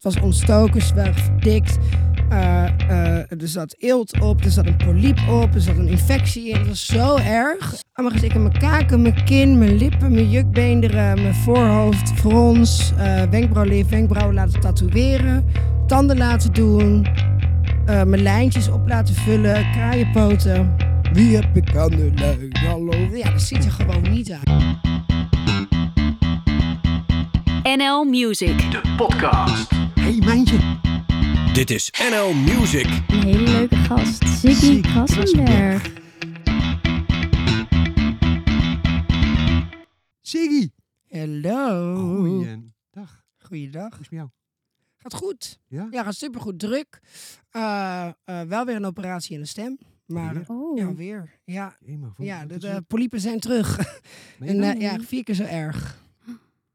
Het was ontstoken, ze waren verdikt. Eh, eh, er zat eelt op, er zat een poliep op, er zat een infectie in. Het was zo erg. Allemaal gezegd in mijn kaken, mijn kin, mijn lippen, mijn jukbeenderen, mijn voorhoofd, frons, eh wenkbrauwlif, wenkbrauwen laten tatoeëren, tanden laten doen, eh, mijn lijntjes op laten vullen, kraaienpoten. Wie heb ik aan de lijn? Hallo? Ja, dat ziet er gewoon niet uit. NL Music. De podcast. Dit is NL Music. Een hele leuke gast, Ziggy Ziggy Krassenberg. Siggy. Hallo. Goeiedag. Goeiedag. Hoe is het met jou? Gaat goed. Ja? Ja, gaat supergoed. Druk. Eh, eh, wel weer een operatie in de stem. Maar Weer? Oh, ja, weer. Ja, ja de, poliepen zijn terug. En eh, ja, vier keer zo erg.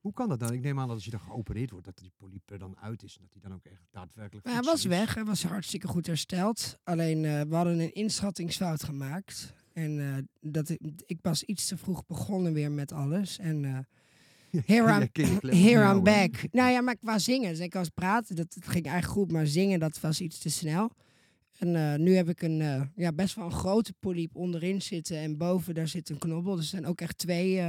Hoe kan dat dan? Ik neem aan dat als je dan geopereerd wordt, dat die polyp er dan uit is. En dat die dan ook echt daadwerkelijk Maar hij was is. weg. Hij was hartstikke goed hersteld. Alleen eh, we hadden een inschattingsfout gemaakt. En eh, dat ik, ik was iets te vroeg begonnen weer met alles. En eh here Ja, I'm, kinderklep here I'm back. Nou ja, maar qua zingen. Dus ik was praten, dat, dat ging eigenlijk goed. Maar zingen, dat was iets te snel. En nu heb ik een ja, best wel een grote polyp onderin zitten. En boven daar zit een knobbel. Dus er zijn ook echt twee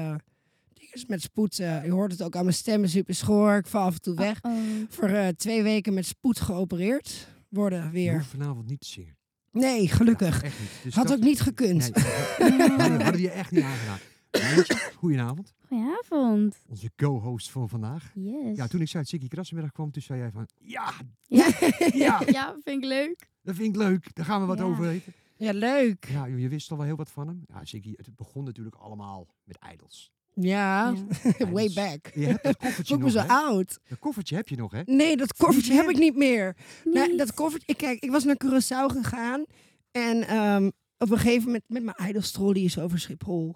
dingen met spoed. eh, je hoort het ook aan mijn stemmen super schoor. Ik val af en toe weg. oh. Voor eh, twee weken met spoed geopereerd worden Je weer. hoeft vanavond niet te zingen. Nee, gelukkig. Ja, echt niet. Dus Had dat- ook niet gekund. Nee, hadden we je echt niet aangedaan. Mijntje, goedenavond. Goedenavond. Onze co-host van vandaag. Yes. Ja, toen ik zei dat Siggy Krassenberg kwam, toen zei jij van... Ja, Ja. ja, ja, vind ik leuk. dat vind ik leuk. Daar gaan we wat Ja. over weten. Ja, leuk. Ja, je wist al wel heel wat van hem. Ja, het begon natuurlijk allemaal met idols. Ja, Ja. way back. Je hebt dat koffertje Voel ik me nog, zo hè? oud. Dat koffertje heb je nog, hè? Nee, dat koffertje heb ik niet meer. Nou, Niet. dat koffertje, ik, kijk, ik was naar Curaçao gegaan. En ehm, op een gegeven moment met mijn idolstrol, die is over Schiphol.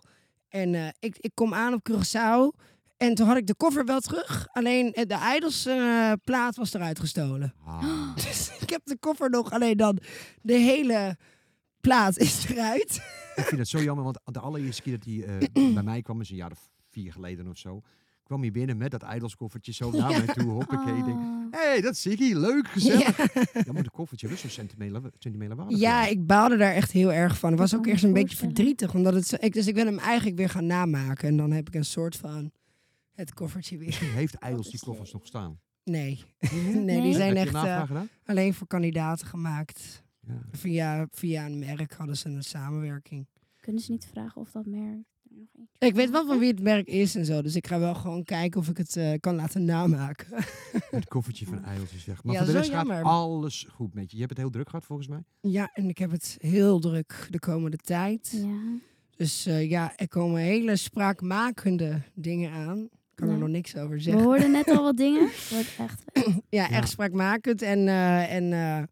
En eh, ik, ik kom aan op Curaçao. En toen had ik de koffer wel terug. Alleen eh, de idols eh, plaat was eruit gestolen. Ah. Dus ik heb de koffer nog. Alleen dan de hele plaat is eruit. Ik vind het zo jammer, want de allereerste keer dat hij eh, bij mij kwam, is een jaar of vier geleden of zo, kwam hij binnen met dat idolskoffertje zo naar mij toe. Hoppakee. Ik denk, hé, hey, dat is Siggy, leuk, gezellig. Ja, maar de koffertje was zo sentimentele, sentimentele waarde. Ja, ik baalde daar echt heel erg van. Ik was ook eerst een beetje verdrietig. Omdat het zo, ik, dus ik wil hem eigenlijk weer gaan namaken. En dan heb ik een soort van het koffertje weer. Misschien heeft Idols die koffers nog staan. Nee, Nee, nee, die zijn echt eh, alleen voor kandidaten gemaakt. Ja. Via, via een merk hadden ze een samenwerking. Kunnen ze niet vragen of dat merk er nog eentje Ik weet wel van wie het merk is en zo. Dus ik ga wel gewoon kijken of ik het eh, kan laten namaken. Het koffertje van is weg. Maar Ja, voor de rest gaat alles goed met je. Je hebt het heel druk gehad volgens mij. ja, en ik heb het heel druk de komende tijd. Ja. Dus eh, ja, er komen hele spraakmakende dingen aan. Ik kan er nog niks over We zeggen. hoorden net al wat dingen. Wordt echt Ja, echt spraakmakend. En, eh, en eh,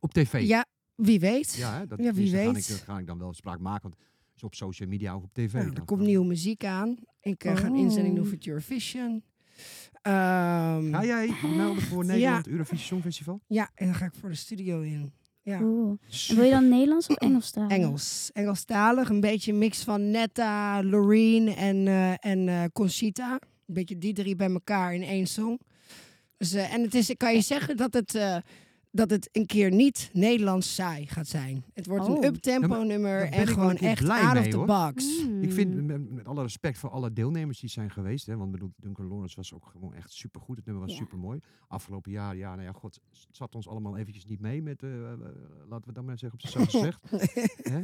Op tv. ja, wie weet. Ja, hè, dat, Ja, wie dus ga weet. ik, ga ik dan wel spraak op social media ook op tv. Nou, er komt nieuwe muziek aan. Ik eh, ga een inzending doen Oh. voor Eurovision. Ehm, Ga jij je melden voor Nederland Eurovisie Songfestival? ja, en dan ga ik voor de studio in. Ja. cool. En wil je dan Nederlands of Engels staan? Engels. Engelstalig. Een beetje een mix van Netta, Loreen en, eh, en eh, Conchita. Een beetje die drie bij elkaar in één song. Dus, en het is, ik kan je zeggen dat het, eh, dat het een keer niet Nederlands saai gaat zijn. Het wordt Oh. een uptempo Ja, nummer en gewoon echt blij out of mee, the hoor. box. Ik vind, met, met alle respect voor alle deelnemers die zijn geweest. Hè, want ik bedoel, Duncan Lawrence was ook gewoon echt supergoed. Het nummer was Ja. supermooi. Afgelopen jaar, ja, nou ja, god, het zat ons allemaal eventjes niet mee met, eh, eh, laten we dan maar zeggen, op zijn zacht gezegd. Hè?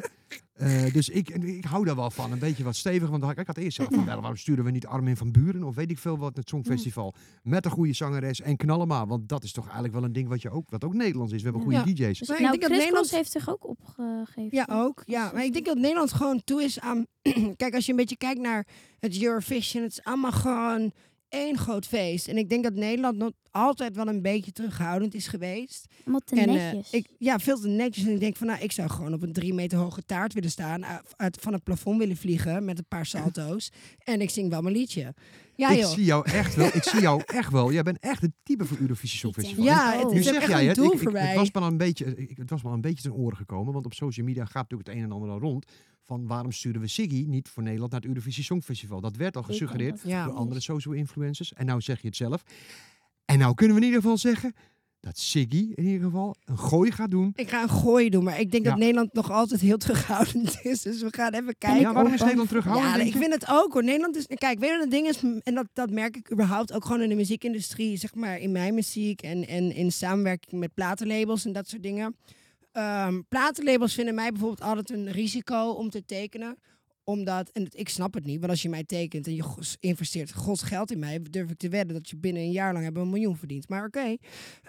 Eh, dus ik, ik hou daar wel van. Een beetje wat stevig. Want ik had eerst gezegd van, wel, waarom sturen we niet Armin van Buren? Of weet ik veel wat, het Songfestival. Met een goede zangeres en knallen maar. Want dat is toch eigenlijk wel een ding wat, je ook, wat ook Nederlands is. We hebben goede Ja. DJ's. Dus, Maar ik nou, denk dat Nederland- heeft zich ook opgegeven. Ja, ook. Ja, maar ik denk dat Nederland gewoon toe is aan... Kijk, als je een beetje kijkt naar het Eurovision, het is allemaal gewoon één groot feest. En ik denk dat Nederland nog altijd wel een beetje terughoudend is geweest. Allemaal te en, eh, ik, ja, veel te netjes. En ik denk van, nou, ik zou gewoon op een drie meter hoge taart willen staan. uh, Uit, van het plafond willen vliegen met een paar salto's. en ik zing wel mijn liedje. Ja, ik joh. zie jou echt wel. Ik zie jou echt wel. Jij bent echt het type voor Eurovisie Songfestival. Ja, Oh. het Nu is zeg echt jij een het. Ik, het, was me al een beetje, ik, het was me al een beetje ten oren gekomen. Want op social media gaat natuurlijk het een en ander al rond. Van waarom sturen we Siggy niet voor Nederland naar het Eurovisie Songfestival? Dat werd al gesuggereerd Ja. door andere social influencers. En nou zeg je het zelf. En nou kunnen we in ieder geval zeggen dat Siggy in ieder geval een gooi gaat doen. Ik ga een gooi doen, maar ik denk Ja. dat Nederland nog altijd heel terughoudend is. Dus we gaan even kijken. ja, waarom is Nederland terughoudend? Ja, ik vind het ook hoor. Nederland is. Kijk, weet je wat het ding is? En dat, dat merk ik überhaupt ook gewoon in de muziekindustrie. Zeg maar in mijn muziek en, en in samenwerking met platenlabels en dat soort dingen. Ehm, platenlabels vinden mij bijvoorbeeld altijd een risico om te tekenen omdat, en ik snap het niet, want als je mij tekent en je investeert gods geld in mij, durf ik te wedden dat je binnen een jaar lang hebben een miljoen verdient. Maar oké,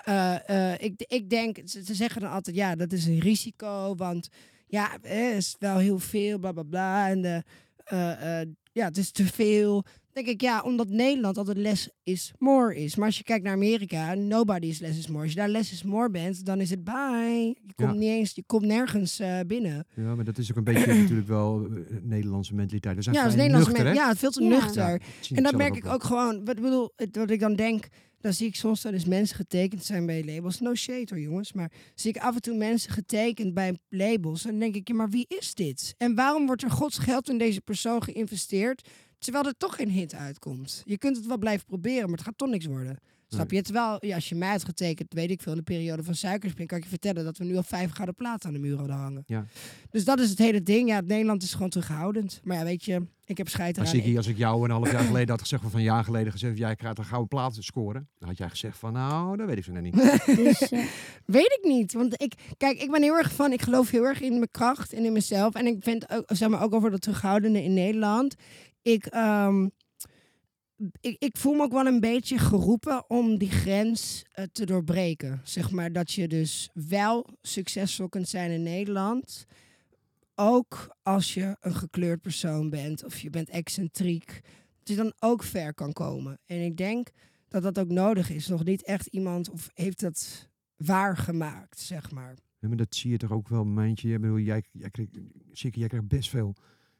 eh, eh, ik, ik denk, ze, ze zeggen dan altijd, ja, dat is een risico, want ja, het is wel heel veel, bla bla bla. En de, eh, ja, het is te veel. Denk ik, ja, omdat Nederland altijd less is more is. Maar als je kijkt naar Amerika, nobody is less is more. Als je daar less is more bent, dan is het bye. Je komt Ja. niet eens, je komt nergens eh, binnen. Ja, maar dat is ook een beetje natuurlijk wel eh, Nederlandse mentaliteit. We zijn Ja, Nederlandse nuchter, ja, het veel te Ja. nuchter. Ja, dat En dat merk ik wel. ook gewoon. Wat, ik bedoel, het- wat ik dan denk, dan zie ik soms dan eens mensen getekend zijn bij labels. No shade hoor jongens, maar zie ik af en toe mensen getekend bij labels. En dan denk ik, ja, maar wie is dit? En waarom wordt er gods geld in deze persoon geïnvesteerd, terwijl er toch geen hit uitkomt? Je kunt het wel blijven proberen, maar het gaat toch niks worden. Snap je? Terwijl, ja, als je mij had getekend, weet ik veel, in de periode van Suikerspin, kan ik je vertellen dat we nu al vijf gouden platen aan de muur hadden hangen. Ja. Dus dat is het hele ding. Ja, Nederland is gewoon terughoudend. Maar ja, weet je, ik heb scheid eraan. Siggy, als ik jou een half jaar geleden had gezegd, of een jaar geleden gezegd, jij krijgt een gouden plaat scoren, dan had jij gezegd van, nou, dat weet ik zo net niet. Dus eh, Weet ik niet. Want ik, kijk, ik ben heel erg van, ik geloof heel erg in mijn kracht en in mezelf. En ik vind ook, zeg maar, ook over dat terughoudende in Nederland. Ik, ehm, ik, ik voel me ook wel een beetje geroepen om die grens eh, te doorbreken. Zeg maar dat je dus wel succesvol kunt zijn in Nederland. Ook als je een gekleurd persoon bent of je bent excentriek. Dat je dan ook ver kan komen. En ik denk dat dat ook nodig is. Nog niet echt iemand of heeft dat waargemaakt, zeg maar. Ja, maar dat zie je toch ook wel, Mijntje. Ik bedoel, jij, jij, Siggy, jij krijgt best veel,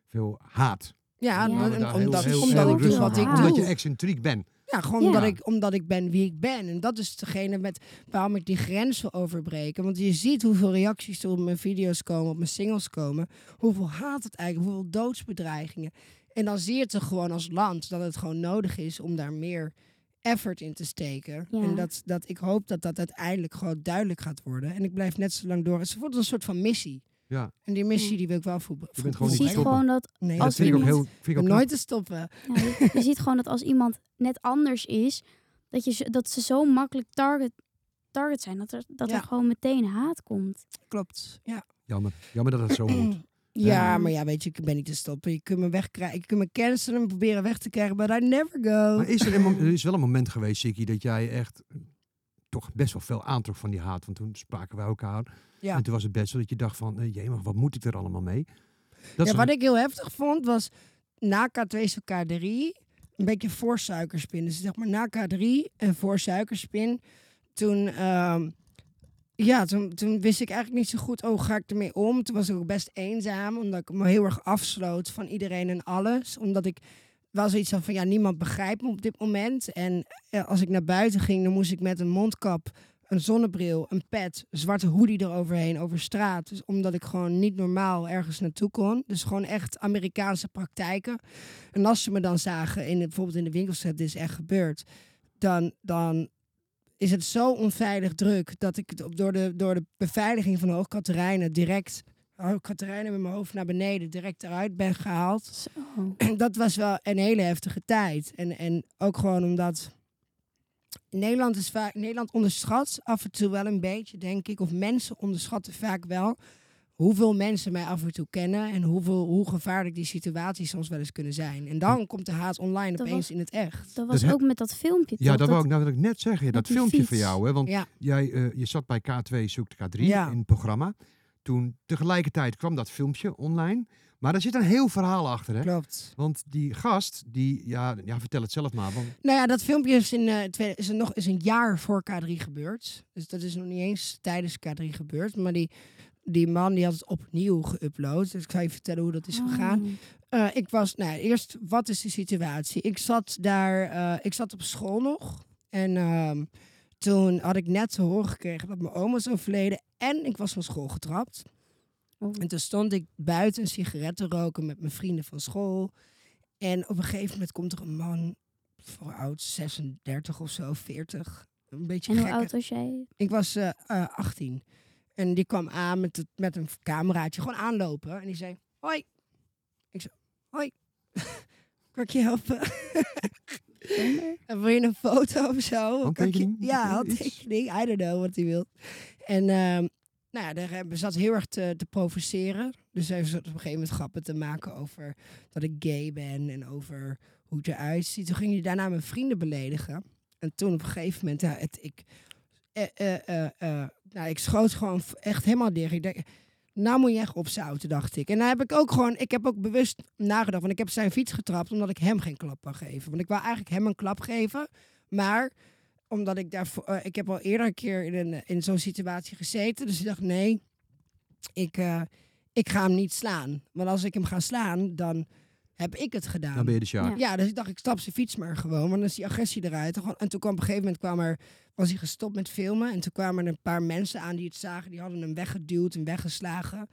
veel haat. Ja, Ja. en- Maar en daar heel- omdat, heel- omdat heel ik doe wat ik doe. Omdat je excentriek bent. Ja, gewoon Ja. Omdat, ik, omdat ik ben wie ik ben. En dat is degene met waarom ik die grens wil overbreken. Want je ziet hoeveel reacties er op mijn video's komen, op mijn singles komen. Hoeveel haat het eigenlijk, hoeveel doodsbedreigingen. En dan zie je toch gewoon als land dat het gewoon nodig is om daar meer effort in te steken. Ja. En dat, dat ik hoop dat dat uiteindelijk gewoon duidelijk gaat worden. En ik blijf net zo lang door. Het wordt een soort van missie. Ja, En die missie die wil ik wel voeren. Je bent gewoon niet ziet stoppen. gewoon dat, Nee, dat Als vind ik ook heel, iemand- vind ik ook nooit te stoppen. ja, je, je ziet gewoon dat als iemand net anders is, dat, je, dat ze zo makkelijk target, target zijn. Dat er, dat Ja. er gewoon meteen haat komt. Klopt. Ja. Jammer. Jammer dat het zo moet. Ja, maar ja, weet je, ik ben niet te stoppen. Je kunt me wegkrijgen. Je kunt me cancelen en proberen weg te krijgen, but I never go. Maar is er, een, er is wel een moment geweest, Siggy, dat jij echt toch best wel veel aantrok van die haat. Want toen spraken wij elkaar. Ja. En toen was het best wel dat je dacht van, eh, jee, maar wat moet ik er allemaal mee? Dat ja, wat een- ik heel heftig vond, was na K2 is K3 een beetje voor suikerspin. Dus zeg maar na K3 en voor suikerspin, toen, ehm, ja, toen, toen wist ik eigenlijk niet zo goed, oh, hoe ga ik ermee om? Toen was ik ook best eenzaam, omdat ik me heel erg afsloot van iedereen en alles. Omdat ik wel zoiets had van, ja, niemand begrijpt me op dit moment. En eh, als ik naar buiten ging, dan moest ik met een mondkap een zonnebril, een pet, een zwarte hoodie eroverheen over straat. Dus omdat ik gewoon niet normaal ergens naartoe kon. Dus gewoon echt Amerikaanse praktijken. En als ze me dan zagen, in bijvoorbeeld in de winkelstraat, dit is echt gebeurd. Dan, dan is het zo onveilig druk dat ik het op- door de, door de beveiliging van de Hoogkaterijnen direct... Hoogkaterijnen met mijn hoofd naar beneden direct eruit ben gehaald. Zo. dat was wel een hele heftige tijd. En, en ook gewoon omdat Nederland is vaak Nederland onderschat af en toe wel een beetje, denk ik, of mensen onderschatten vaak wel hoeveel mensen mij af en toe kennen en hoeveel, hoe gevaarlijk die situaties soms wel eens kunnen zijn. En dan komt de haat online Dat opeens was- in het echt. Dat was he- ook met dat filmpje. Ja, toch? dat wou ik, nou, wil ik net zeggen. Dat filmpje fiets. van jou, hè? Want Ja, jij, eh, je zat bij K2 zoekt K3 Ja. in het programma. Toen tegelijkertijd kwam dat filmpje online. Maar er zit een heel verhaal achter, hè? klopt. Want die gast, die, ja, ja vertel het zelf maar. Want, Nou ja, dat filmpje is, in, eh, is, er nog, is een jaar voor K3 gebeurd. Dus dat is nog niet eens tijdens K3 gebeurd. Maar die, die man die had het opnieuw geüpload. Dus ik ga je vertellen hoe dat is gegaan. Oh. Eh, ik was, nou, eerst, wat is de situatie? Ik zat daar, eh, ik zat op school nog. En ehm, toen had ik net te horen gekregen dat mijn oma was overleden. En ik was van school getrapt. Oh. En toen stond ik buiten een sigaret te roken met mijn vrienden van school. En op een gegeven moment komt er een man, voor oud, 36 of zo, 40. een beetje En hoe oud was jij? Ik was eh, eh, 18. En die kwam aan met, het, met een cameraatje, gewoon aanlopen. En die zei, hoi. Ik zei, hoi. kan ik je helpen? En wil je een foto of zo? Handtekening? Ja, handtekening. I don't know wat hij wil. En ehm, nou ja, daar zat heel erg te, te provoceren. Dus hij zat op een gegeven moment grappen te maken over dat ik gay ben en over hoe het eruit ziet. Toen ging hij daarna mijn vrienden beledigen. En toen op een gegeven moment, ja, het, ik, eh, eh, eh, eh, nou, ik schoot gewoon echt helemaal dicht. Ik denk, nou moet je echt opzouten, dacht ik. En dan heb ik ook gewoon, ik heb ook bewust nagedacht, want ik heb zijn fiets getrapt omdat ik hem geen klap wou geven. Want ik wou eigenlijk hem een klap geven, maar omdat ik daarvoor, eh, ik heb al eerder een keer in, een, in zo'n situatie gezeten, dus ik dacht nee, ik, eh, ik ga hem niet slaan. Want als ik hem ga slaan, dan heb ik het gedaan. Dan ben je de Sjaak. Ja. Dus ik dacht, ik stap zijn fiets maar gewoon. Want dan is die agressie eruit. En toen kwam op een gegeven moment kwam er, was hij gestopt met filmen. En toen kwamen er een paar mensen aan die het zagen. Die hadden hem weggeduwd en weggeslagen.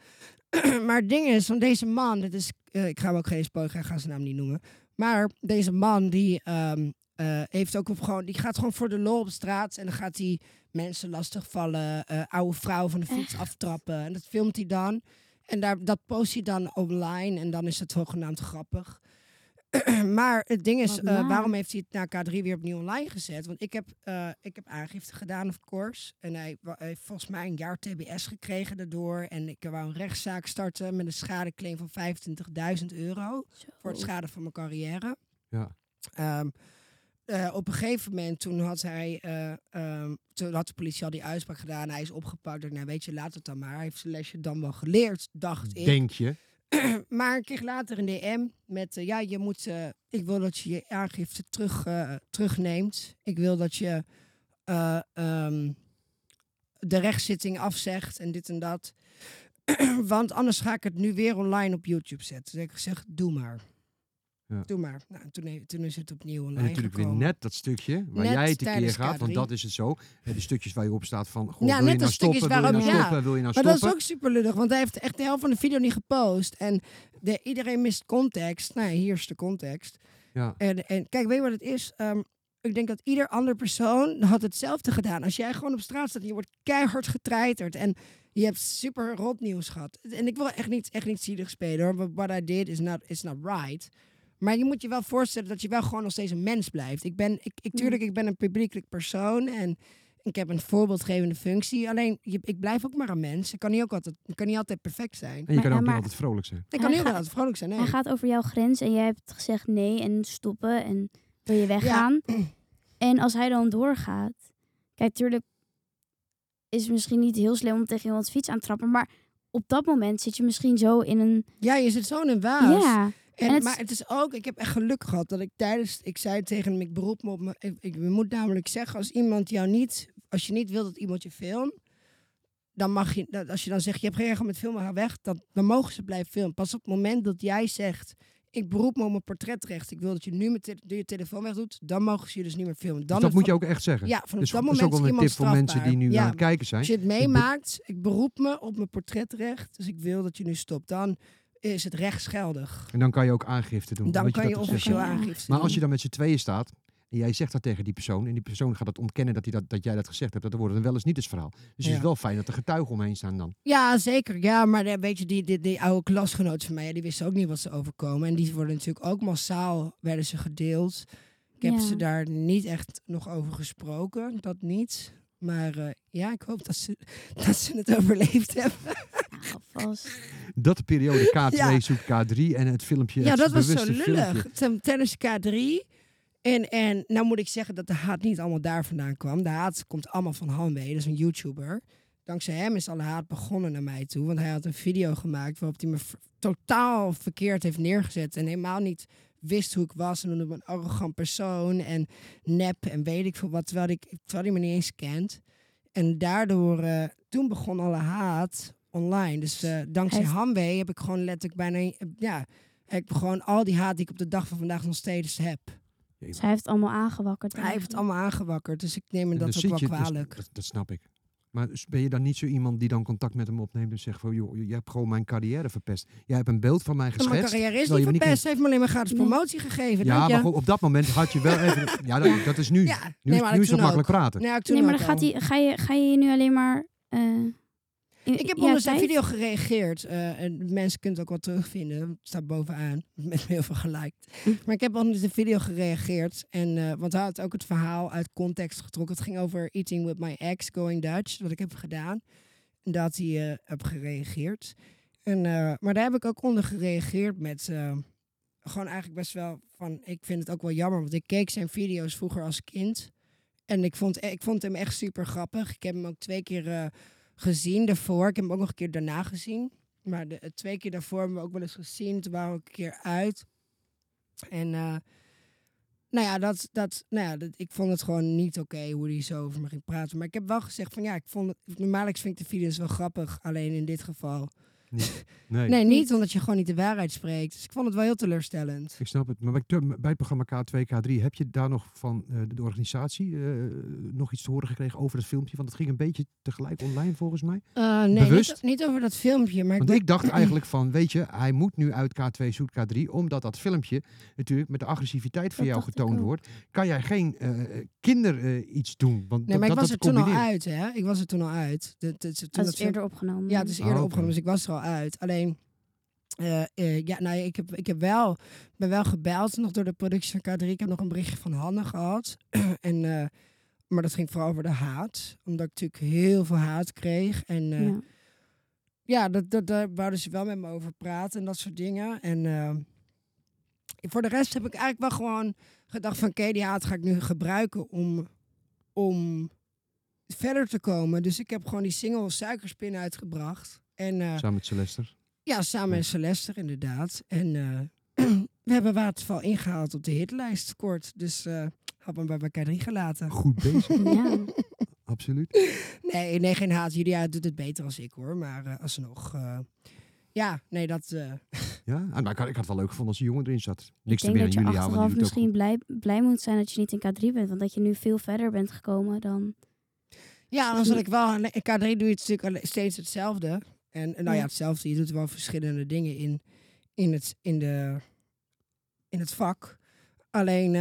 maar het ding is, van deze man, dit is, eh, ik ga hem ook geen spoiler, ik ga zijn naam niet noemen. Maar deze man, die ehm, eh, heeft ook op gewoon, die gaat gewoon voor de lol op straat. En dan gaat hij mensen lastigvallen, eh oude vrouwen van de fiets aftrappen. En dat filmt hij dan. En daar, dat post hij dan online. En dan is het zogenaamd grappig. maar het ding is, eh, waarom heeft hij het na K3 weer opnieuw online gezet? Want ik heb, eh, ik heb aangifte gedaan, of course. En hij heeft volgens mij een jaar TBS gekregen daardoor. En ik wou een rechtszaak starten met een schadeclaim van 25.000 euro. Voor het schade van mijn carrière. Ja. Ehm, eh, op een gegeven moment, toen had hij, eh, ehm, toen had de politie al die uitspraak gedaan. Hij is opgepakt. Ik Nou, weet je, laat het dan maar. Hij heeft zijn lesje dan wel geleerd, dacht ik. Denk je? Maar ik kreeg later een DM met, eh, ja, je moet, ik wil dat je je aangifte terug, terugneemt. Ik wil dat je eh, ehm, de rechtszitting afzegt en dit en dat. Want anders ga ik het nu weer online op YouTube zetten. Dus ik gezegd, doe maar. Ja. Doe maar. Nou, en toen, is het opnieuw online En natuurlijk weer net dat stukje waar Net jij het een keer gaat, want K3. dat is het zo. De stukjes waar je op staat van, goh, Ja, wil je nou stukjes stoppen, wil je nou ja. stoppen, wil je nou Maar dat is ook super lullig, want hij heeft echt de helft van de video niet gepost. En de, iedereen mist context. Nou, hier is de context. Ja. En, en kijk, weet je wat het is? Ehm, ik denk dat ieder andere persoon had hetzelfde gedaan. Als jij gewoon op straat staat en je wordt keihard getreiterd en je hebt super rot nieuws gehad. En ik wil echt niet, echt niet zielig spelen hoor. but What I did is not, is not right. Maar je moet je wel voorstellen dat je wel gewoon nog steeds een mens blijft. Ik ben, ik, ik, tuurlijk, ik ben een publiekelijk persoon en ik heb een voorbeeldgevende functie. Alleen, je, ik blijf ook maar een mens. Ik kan niet, ook altijd, ik kan niet altijd perfect zijn. En je Maar- kan ook niet altijd vrolijk zijn. Ik Hij kan niet gaat- altijd vrolijk zijn, nee. Hij gaat over jouw grens en jij hebt gezegd nee en stoppen en wil je weggaan. En als hij dan doorgaat, kijk, tuurlijk is het misschien niet heel slim om tegen iemands fiets aan te trappen, maar op dat moment zit je misschien zo in een... Ja, je zit zo in een waas. Ja, En, En het- maar het is ook, ik heb echt geluk gehad dat ik tijdens, ik zei tegen hem, ik beroep me op me, ik, ik moet namelijk zeggen, als iemand jou niet, als je niet wil dat iemand je filmt, dan mag je, dat- als je dan zegt, je hebt geen recht om met filmen, ga weg, dan, dan mogen ze blijven filmen. Pas op het moment dat jij zegt, ik beroep me op mijn portretrecht, ik wil dat je nu met te- je telefoon wegdoet, dan mogen ze je dus niet meer filmen. Dan Dus dat moet je van- ook echt zeggen. Ja, vanaf Dus dat dat is moment ook wel een tip voor mensen die nu aan het kijken zijn. Als je het meemaakt, ik beroep me op mijn portretrecht, dus ik wil dat je nu stopt. Dan is het rechtsgeldig. En dan kan je ook aangifte doen. Dan kan je dat officieel aangifte Maar als je doen. dan met z'n tweeën staat en jij zegt dat tegen die persoon en die persoon gaat het ontkennen dat, hij dat, dat jij dat gezegd hebt, dan wordt het wel eens niet het verhaal. Dus het is wel fijn dat er getuigen omheen staan dan. Ja, zeker. Ja, maar weet je, die, die, die oude klasgenoten van mij, die wisten ook niet wat ze overkomen. En die worden natuurlijk ook massaal, werden ze gedeeld. Ik heb Ja. ze daar niet echt nog over gesproken, dat niet. Maar eh, ja, ik hoop dat ze, dat ze het overleefd hebben. Dat de periode K2 Ja. zoekt K3 en het filmpje. Ja, het dat was zo lullig. Tijdens K3. En, en nou moet ik zeggen dat de haat niet allemaal daar vandaan kwam. De haat komt allemaal van Hanwee, dat is een YouTuber. Dankzij hem is alle haat begonnen naar mij toe. Want hij had een video gemaakt waarop hij me totaal verkeerd heeft neergezet. En helemaal niet wist hoe ik was. En noemde me een arrogant persoon. En nep en weet ik veel wat. Terwijl, ik, terwijl hij me niet eens kent. En daardoor, eh, toen begon alle haat online. Dus eh, dankzij heeft- heb ik gewoon letterlijk bijna... eh, Ja, heb ik gewoon al die haat die ik op de dag van vandaag nog steeds heb. Dus hij heeft het allemaal aangewakkerd. Hij heeft het allemaal aangewakkerd. Dus ik neem me En dat ook wel dus- kwalijk. dat, dat snap ik. Maar ben je dan niet zo iemand die dan contact met hem opneemt en zegt van... joh, je hebt gewoon mijn carrière verpest. Jij hebt een beeld van mij Maar mijn geschetst. carrière is niet verpest. Ze heeft me alleen maar gratis Nee. promotie gegeven. Ja, maar goed, op dat moment had je wel even... Ja, dat, dat is nu. Ja, nu nee, maar nu is het makkelijk praten. Ja, ik toen Nee, maar dan gaat hij, ga, je, ga je nu alleen maar... eh, Ik heb onder zijn video gereageerd. eh, en mensen kunnen het ook wel terugvinden. Het staat bovenaan. Met heel veel geliked. Maar ik heb onder de video gereageerd. En, eh, want hij had ook het verhaal uit context getrokken. Het ging over eating with my ex, going Dutch. Wat ik heb gedaan. En dat hij eh heb gereageerd. En, maar daar heb ik ook onder gereageerd met... gewoon eigenlijk best wel van... Ik vind het ook wel jammer. Want ik keek zijn video's vroeger als kind. En ik vond, ik vond hem echt super grappig. Ik heb hem ook twee keer... gezien daarvoor. Ik heb hem ook nog een keer daarna gezien. Maar de, eh, twee keer daarvoor hebben we ook wel eens gezien. Toen waren we ook een keer uit. En eh, nou ja, dat, dat, nou ja dat, ik vond het gewoon niet oké hoe hij zo over me ging praten. Maar ik heb wel gezegd van ja, ik vond het, normaal vind ik de video's wel grappig. Alleen in dit geval. Nee. Nee, niet omdat je gewoon niet de waarheid spreekt. Dus ik vond het wel heel teleurstellend. Ik snap het. Maar bij, bij het programma K2, K3, heb je daar nog van eh, de, organisatie eh, nog iets te horen gekregen over het filmpje? Want het ging een beetje tegelijk online volgens mij. Eh, nee, Bewust? Niet, niet over dat filmpje. Maar Want ik, ik dacht eigenlijk van, weet je, hij moet nu uit K2 zoekt K3, omdat dat filmpje natuurlijk met de agressiviteit van Dat jou getoond wordt. Kan jij geen eh kinder eh, iets doen? Want nee, dat, maar ik dat, was dat er toen al uit, hè? Ik was er toen al uit. De, de- toen Dat dat is eerder opgenomen. Ja, het is Ah, eerder opgenomen, dus ik was er al uit. Alleen, eh, eh, ja, nou, ik, heb, ik heb wel, ben wel gebeld nog door de productie van K3. Ik heb nog een berichtje van Hanne gehad. en, eh, maar dat ging vooral over de haat. Omdat ik natuurlijk heel veel haat kreeg. En ja, Ja. dat, dat, daar wouden ze wel met me over praten en dat soort dingen. En voor de rest heb ik eigenlijk wel gewoon gedacht van... Oké, die haat ga ik nu gebruiken om, om verder te komen. Dus ik heb gewoon die single Suikerspin uitgebracht. En eh, Samen met Celeste. ja, samen Ja. met Celeste inderdaad. En eh, we hebben Waterval ingehaald op de hitlijst kort. Dus eh had me bij elkaar 3 gelaten. Goed bezig, Ja. absoluut. Nee, nee, geen haat. Julia doet het beter als ik hoor. Maar eh, alsnog... eh ja, nee, dat... eh, Ja, Ah, nou, ik, had, ik had het wel leuk gevonden als die jongen erin zat. Niks ik te meer dat aan je achteraf ook misschien blij, blij moet zijn dat je niet in K3 bent. Want dat je nu veel verder bent gekomen dan... ja, dan zal ik wel... In K3 doe je het natuurlijk steeds hetzelfde. En, nou ja, Ja. hetzelfde. Je doet wel verschillende dingen in, in, het, in, de, in het vak. Alleen...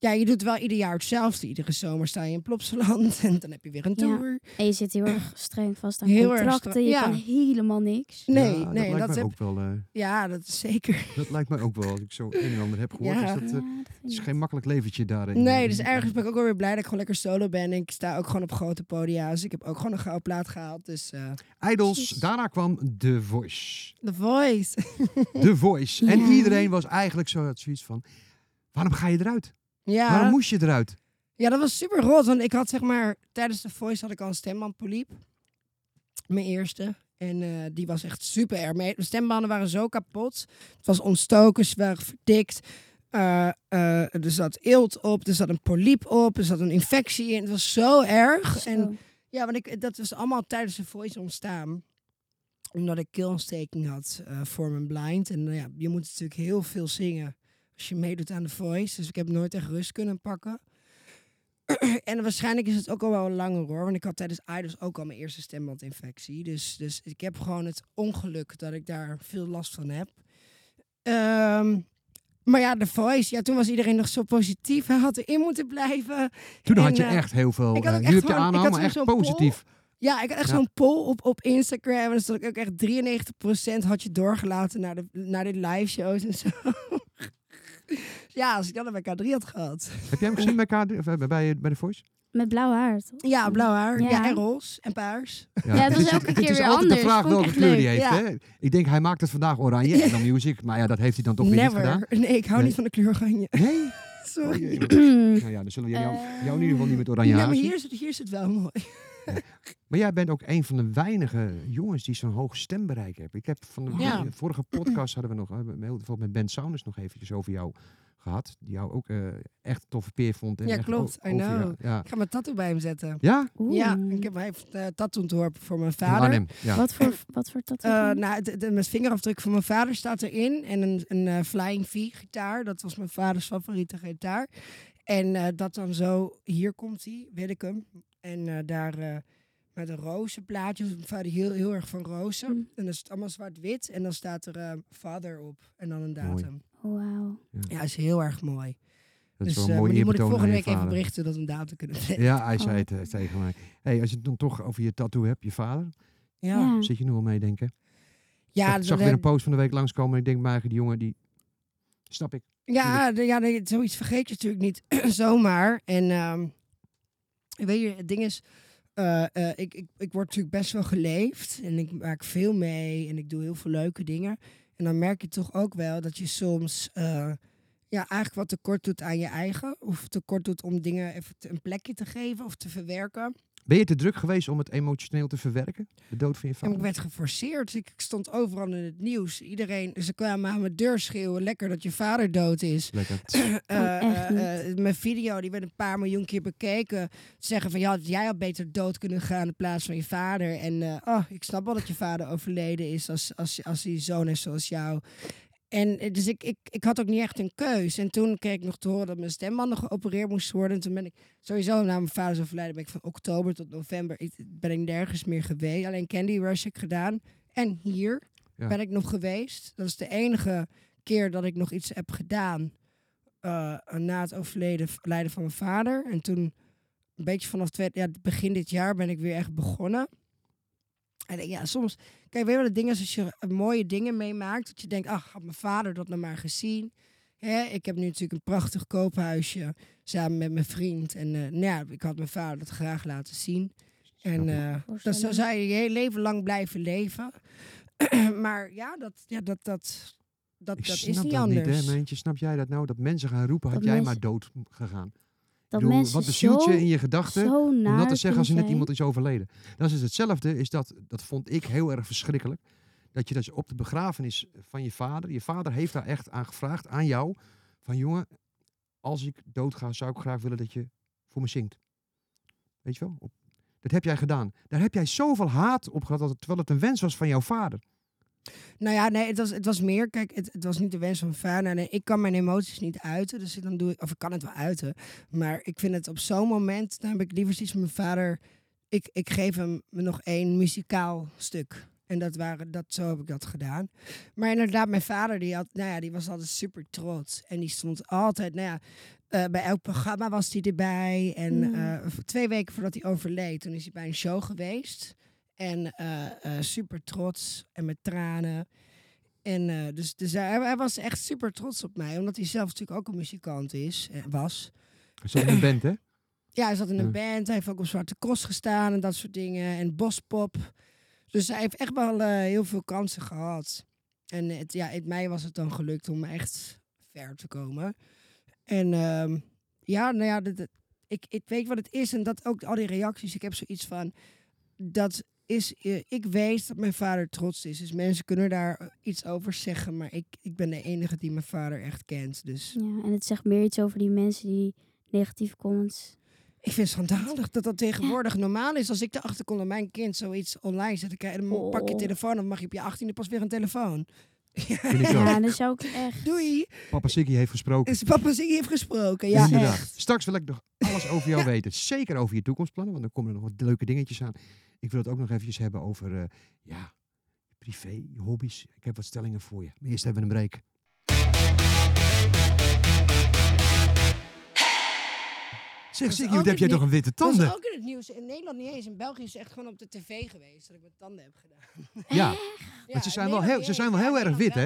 eh, ja, je doet wel ieder jaar hetzelfde. Iedere zomer sta je in Plopsaland en dan heb je weer een Ja. tour. En je zit heel erg streng vast aan Heel contracten. Je ja. kan helemaal niks. Nee, Ja, dat nee, lijkt dat, mij heb, ook wel. eh, ja, dat is zeker. dat lijkt mij ook wel. Als ik zo een en ander heb gehoord, Ja. is dat, eh, Ja, dat het is geen makkelijk leventje daarin. Nee, dus ergens ben ik ook wel weer blij dat ik gewoon lekker solo ben. En ik sta ook gewoon op grote podia. Dus ik heb ook gewoon een gouden plaat gehaald. Dus eh Idols, daarna kwam The Voice. The Voice. The Voice. En Ja. iedereen was eigenlijk zo had zoiets van, waarom ga je eruit? Ja. Waarom moest je eruit? ja, dat was super rot. Want ik had zeg maar, tijdens The Voice had ik al een stembandpoliep. Mijn eerste. En eh, die was echt super erg. Mijn stembanden waren zo kapot. Het was ontstoken, ze waren verdikt. Eh, eh, er zat eelt op, er zat een poliep op, er zat een infectie in. Het was zo erg. En. Ja, want ik, dat was allemaal tijdens de voice ontstaan. Omdat ik keelontsteking had voor mijn blind. En nou ja, je moet natuurlijk heel veel zingen als je meedoet aan de voice. Dus ik heb nooit echt rust kunnen pakken. en waarschijnlijk is het ook al wel langer hoor. Want ik had tijdens Idols ook al mijn eerste stembandinfectie. Dus, dus ik heb gewoon het ongeluk dat ik daar veel last van heb. Ehm, maar ja, de voice. Ja, toen was iedereen nog zo positief. Hij had erin moeten blijven. Toen En, had je eh, echt heel veel, ik had eh, ook echt gewoon- ik had echt zo'n poll. positief. Ja, ik had echt Ja. zo'n poll op, op Instagram. En dan stond ik ook echt 93% had je doorgelaten naar de, naar de live shows en zo. ja, als ik dat bij K3 had gehad. Heb jij hem gezien bij, KD, of, eh, bij, bij, bij The Voice? Met blauw haar, toch? Ja, blauw haar. Ja, Ja. en roze en paars. Ja, het was dit is- elke keer is weer altijd anders. de vraag Vond ik welke kleur die leuk. heeft. Ja. Hè? Ik denk, hij maakt het vandaag oranje en dan music. Maar ja, dat heeft hij dan toch weer niet gedaan. Nee, ik hou Nee. niet van de kleur oranje. Nee? Sorry. Oh, jee. nou ja, dan zullen jou, Eh. jou in ieder geval niet met oranje Ja, maar hier is, het, hier is het wel mooi. Maar jij bent ook een van de weinige jongens die zo'n hoog stembereik hebben. Ik heb van de Ja. vorige podcast hadden we nog, heel bijvoorbeeld met Ben Saunders nog eventjes over jou gehad. Die jou ook eh, echt een toffe peer vond. En Ja, echt klopt. I know. Ja. Ik ga mijn tattoo bij hem zetten. Ja? Oeh. Ja, ik heb, heeft uh, tattoo ontworpen voor mijn vader. Arnhem. Ja. Wat voor, wat voor tattoo? Eh, dan? nou, de, de, mijn vingerafdruk van mijn vader staat erin. En een, een eh, Flying V gitaar. Dat was mijn vaders favoriete gitaar. En eh, dat dan zo, hier komt hij, wil ik hem. En eh, daar, eh, met een rozenplaatje. Mijn vader heel, heel erg van rozen. Mm. En dan is het allemaal zwart-wit. En dan staat er eh, vader op. En dan een datum. Oh, wauw. Ja, is heel erg mooi. Dat is dus wel een mooi maar die moet ik volgende week even berichten dat we een datum kunnen zetten. Ja, hij zei Oh. het tegen mij. Hey, als je het dan toch over je tattoo hebt, je vader, Ja, Ja. zit je nu al meedenken? ja, ik zag weer een post van de week langskomen en ik denk eigen, die jongen, die... Snap ik. Ja, ja zoiets vergeet je natuurlijk niet zomaar. En ehm, weet je, het ding is, eh, eh, ik, ik, ik word natuurlijk best wel geleefd en ik maak veel mee en ik doe heel veel leuke dingen. En dan merk je toch ook wel dat je soms eh, ja, eigenlijk wat tekort doet aan je eigen. Of tekort doet om dingen even een plekje te geven of te verwerken. Ben je te druk geweest om het emotioneel te verwerken? De dood van je En vader? ik werd geforceerd. Ik, stond overal in het nieuws. Iedereen, ze kwamen aan mijn deur schreeuwen. Lekker dat je vader dood is. Lekker. Eh, echt eh, eh, mijn video die werd een paar miljoen keer bekeken. Zeggen van ja, jij had beter dood kunnen gaan in plaats van je vader. En eh, oh, ik snap wel dat je vader overleden is als, als, als hij zoon is zoals jou. En eh, dus ik, ik, ik had ook niet echt een keus. En toen kreeg ik nog te horen dat mijn stembanden geopereerd moest worden. En toen ben ik sowieso na mijn vader overlijden ben ik van oktober tot november ik, ben ik nergens meer geweest. Alleen Candy Rush heb ik gedaan. En hier Ja. ben ik nog geweest. Dat is de enige keer dat ik nog iets heb gedaan eh, na het overleden lijden van mijn vader. En toen, een beetje vanaf twee, ja, begin dit jaar, ben ik weer echt begonnen. En ja, soms, kijk, weet je wat het ding is als je eh, mooie dingen meemaakt, dat je denkt, ach, had mijn vader dat nou maar gezien. Hè, ik heb nu natuurlijk een prachtig koophuisje samen met mijn vriend. En eh, nou ja, ik had mijn vader dat graag laten zien. En eh, dat zo zou je je hele leven lang blijven leven. maar ja, dat, ja, dat, dat, dat, Ik dat snap is niet dat anders. niet, hè, meentje. Snap jij dat nou? Dat mensen gaan roepen, had Dat jij mensen- maar dood gegaan. Dat bedoel, mensen wat bezielt zo, je in je gedachten om dat te zeggen als er net iemand is overleden? Dat is hetzelfde, is dat, dat vond ik heel erg verschrikkelijk. Dat je dus op de begrafenis van je vader, je vader heeft daar echt aan gevraagd, aan jou, van jongen, als ik doodga, zou ik graag willen dat je voor me zingt. Weet je wel? Dat heb jij gedaan. Daar heb jij zoveel haat op gehad, dat terwijl het een wens was van jouw vader. Nou ja, nee, het was, het was meer. Kijk, het, het was niet de wens van mijn vader. Nee, ik kan mijn emoties niet uiten. Dus dan doe ik, of ik kan het wel uiten. Maar ik vind het op zo'n moment, dan heb ik liever iets van mijn vader. Ik, ik geef hem nog één muzikaal stuk. En dat waren, dat, zo heb ik dat gedaan. Maar inderdaad, mijn vader, die, had, nou ja, die was altijd super trots. En die stond altijd, nou ja, eh, bij elk programma was hij erbij. En Mm. eh, twee weken voordat hij overleed, toen is hij bij een show geweest. En eh, eh, super trots en met tranen. En eh, dus, dus hij, hij was echt super trots op mij, omdat hij zelf natuurlijk ook een muzikant is, was. Zo in een band, hè? Ja, hij zat in een band, hij heeft ook op Zwarte Cross gestaan en dat soort dingen. En bospop. Dus hij heeft echt wel heel veel kansen gehad. En het, ja, in mij was het dan gelukt om echt ver te komen. En ehm, ja, nou ja, dat, dat- ik, ik weet wat het is en dat ook al die reacties. Ik heb zoiets van, dat is, eh, ik weet dat mijn vader trots is. Dus mensen kunnen daar eh, iets over zeggen, maar ik, ik ben de enige die mijn vader echt kent. Dus Ja, en het zegt meer iets over die mensen die negatieve comments. ik vind het schandalig dat dat tegenwoordig normaal is. Als ik erachter kom dat mijn kind zoiets online zet, dan krijg je- dan pak je Oh. telefoon, dan mag je op je 18e pas weer een telefoon. Ja, dan zou ik echt. Doei, Papa Sikkie heeft gesproken. is papa Ziggy heeft gesproken. Ja, Inderdaad. echt. Straks wil ik nog alles over jou weten. Zeker over je toekomstplannen, want dan komen er nog wat leuke dingetjes aan. Ik wil het ook nog eventjes hebben over eh, ja, privé, je hobby's. Ik heb wat stellingen voor je. Maar eerst hebben we een break. Zeg ook heb jij toch een witte Dat is tanden? ook in het nieuws. In Nederland niet eens. In België is het echt gewoon op de tv geweest dat ik mijn tanden heb gedaan. Ja, ze zijn wel heel, ze zijn wel heel erg wit, hè?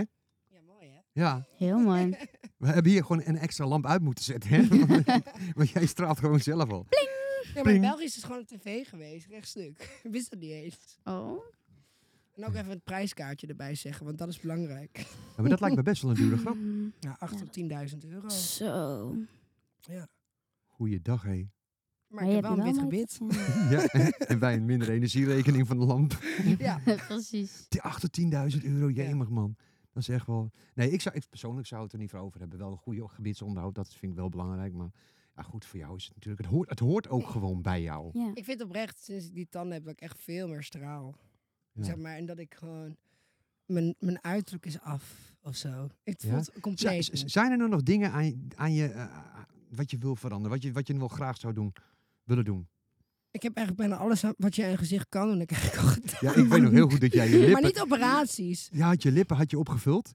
Ja, mooi hè? Ja, Heel mooi. we hebben hier gewoon een extra lamp uit moeten zetten. Hè? Want jij straalt gewoon zelf al. Ja, maar in. België is het gewoon op tv geweest. Rechtstuk. Ik wist dat niet eens. Oh. En ook even het prijskaartje erbij zeggen, want dat is belangrijk. Ja, maar dat lijkt me best wel een dure grap. Ja, 8 tot 10.000 euro. Zo. Goeiedag, hé. Maar ik heb wel een wit gebit. Ja, en bij een minder energierekening van de lamp. Ja. Ja, precies. Die 8 tot 10.000 euro, Ja. jemig man. Dat is echt wel... Nee, ik, zou, ik persoonlijk zou het er niet voor over hebben. Wel een goede gebitsonderhoud, dat vind ik wel belangrijk. Maar ja, goed, voor jou is het natuurlijk... Het hoort, het hoort ook gewoon bij jou. Ja. Ik vind oprecht, sinds ik die tanden heb, dat ik echt veel meer straal. Ja. Zeg maar, en dat ik gewoon... Mijn, mijn uiterlijk is af, of zo. Het Ja? voelt Z- compleet. zijn er nou nog dingen aan, je- aan je... eh, wat je wil veranderen? Wat je, wat je wel graag zou doen, willen doen? Ik heb eigenlijk bijna alles aan- wat je aan je gezicht kan doen. Ik heb ik al gedaan. Ja, ik weet nog heel goed dat jij je lippen... Maar niet operaties. Ja, had je lippen had je opgevuld.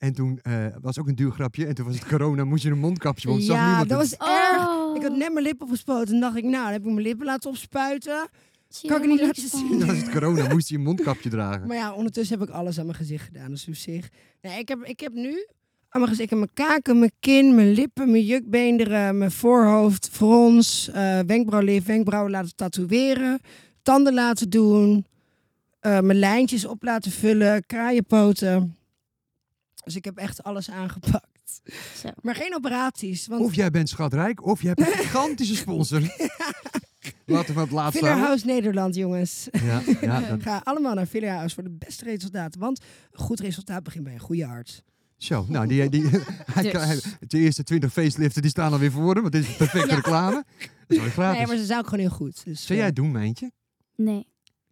En toen eh, was ook een duur grapje. En toen was het corona, moest je een mondkapje. Want zag Ja, dat het. was erg. Oh. Ik had net mijn lippen opgespoten. En dacht ik, nou, dan heb ik mijn lippen laten opspuiten. Kan ik niet laten zien. van. Toen was het corona, moest je een mondkapje dragen. Maar ja, ondertussen heb ik alles aan mijn gezicht gedaan. Dus op zich. Nee, ik heb, ik heb nu aan mijn gezicht. Ik heb mijn kaken, mijn kin, mijn lippen, mijn jukbeenderen, mijn voorhoofd, frons, eh wenkbrauwlif, wenkbrauwen laten tatoeëren, tanden laten doen, eh, mijn lijntjes op laten vullen, kraaienpoten. Dus ik heb echt alles aangepakt. Zo. Maar geen operaties. Want Of jij bent schatrijk, of je hebt een gigantische sponsor. Laten we het laatste. House Nederland, jongens. Ja, ja, dat- Ga allemaal naar Filler House voor de beste resultaten. Want een goed resultaat begint bij een goede arts. Zo, nou, die, die, hij, Dus. kan- hij- de eerste 20 faceliften die staan alweer voor hem. Want dit is perfecte Ja. reclame. Dat is wel gratis. Nee, maar ze zou ook gewoon heel goed. Dus, Zou eh, jij het doen, Mijntje? Nee.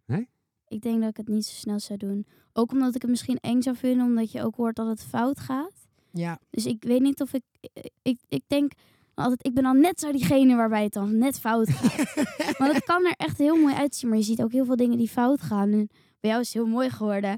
Nee? Ik denk dat ik het niet zo snel zou doen. Ook omdat ik het misschien eng zou vinden, omdat je ook hoort dat het fout gaat. Ja, Dus ik weet niet of ik... Ik, ik denk altijd, ik ben dan net zo diegene waarbij het dan net fout gaat. Want het kan er echt heel mooi uitzien, maar je ziet ook heel veel dingen die fout gaan. En bij jou is het heel mooi geworden.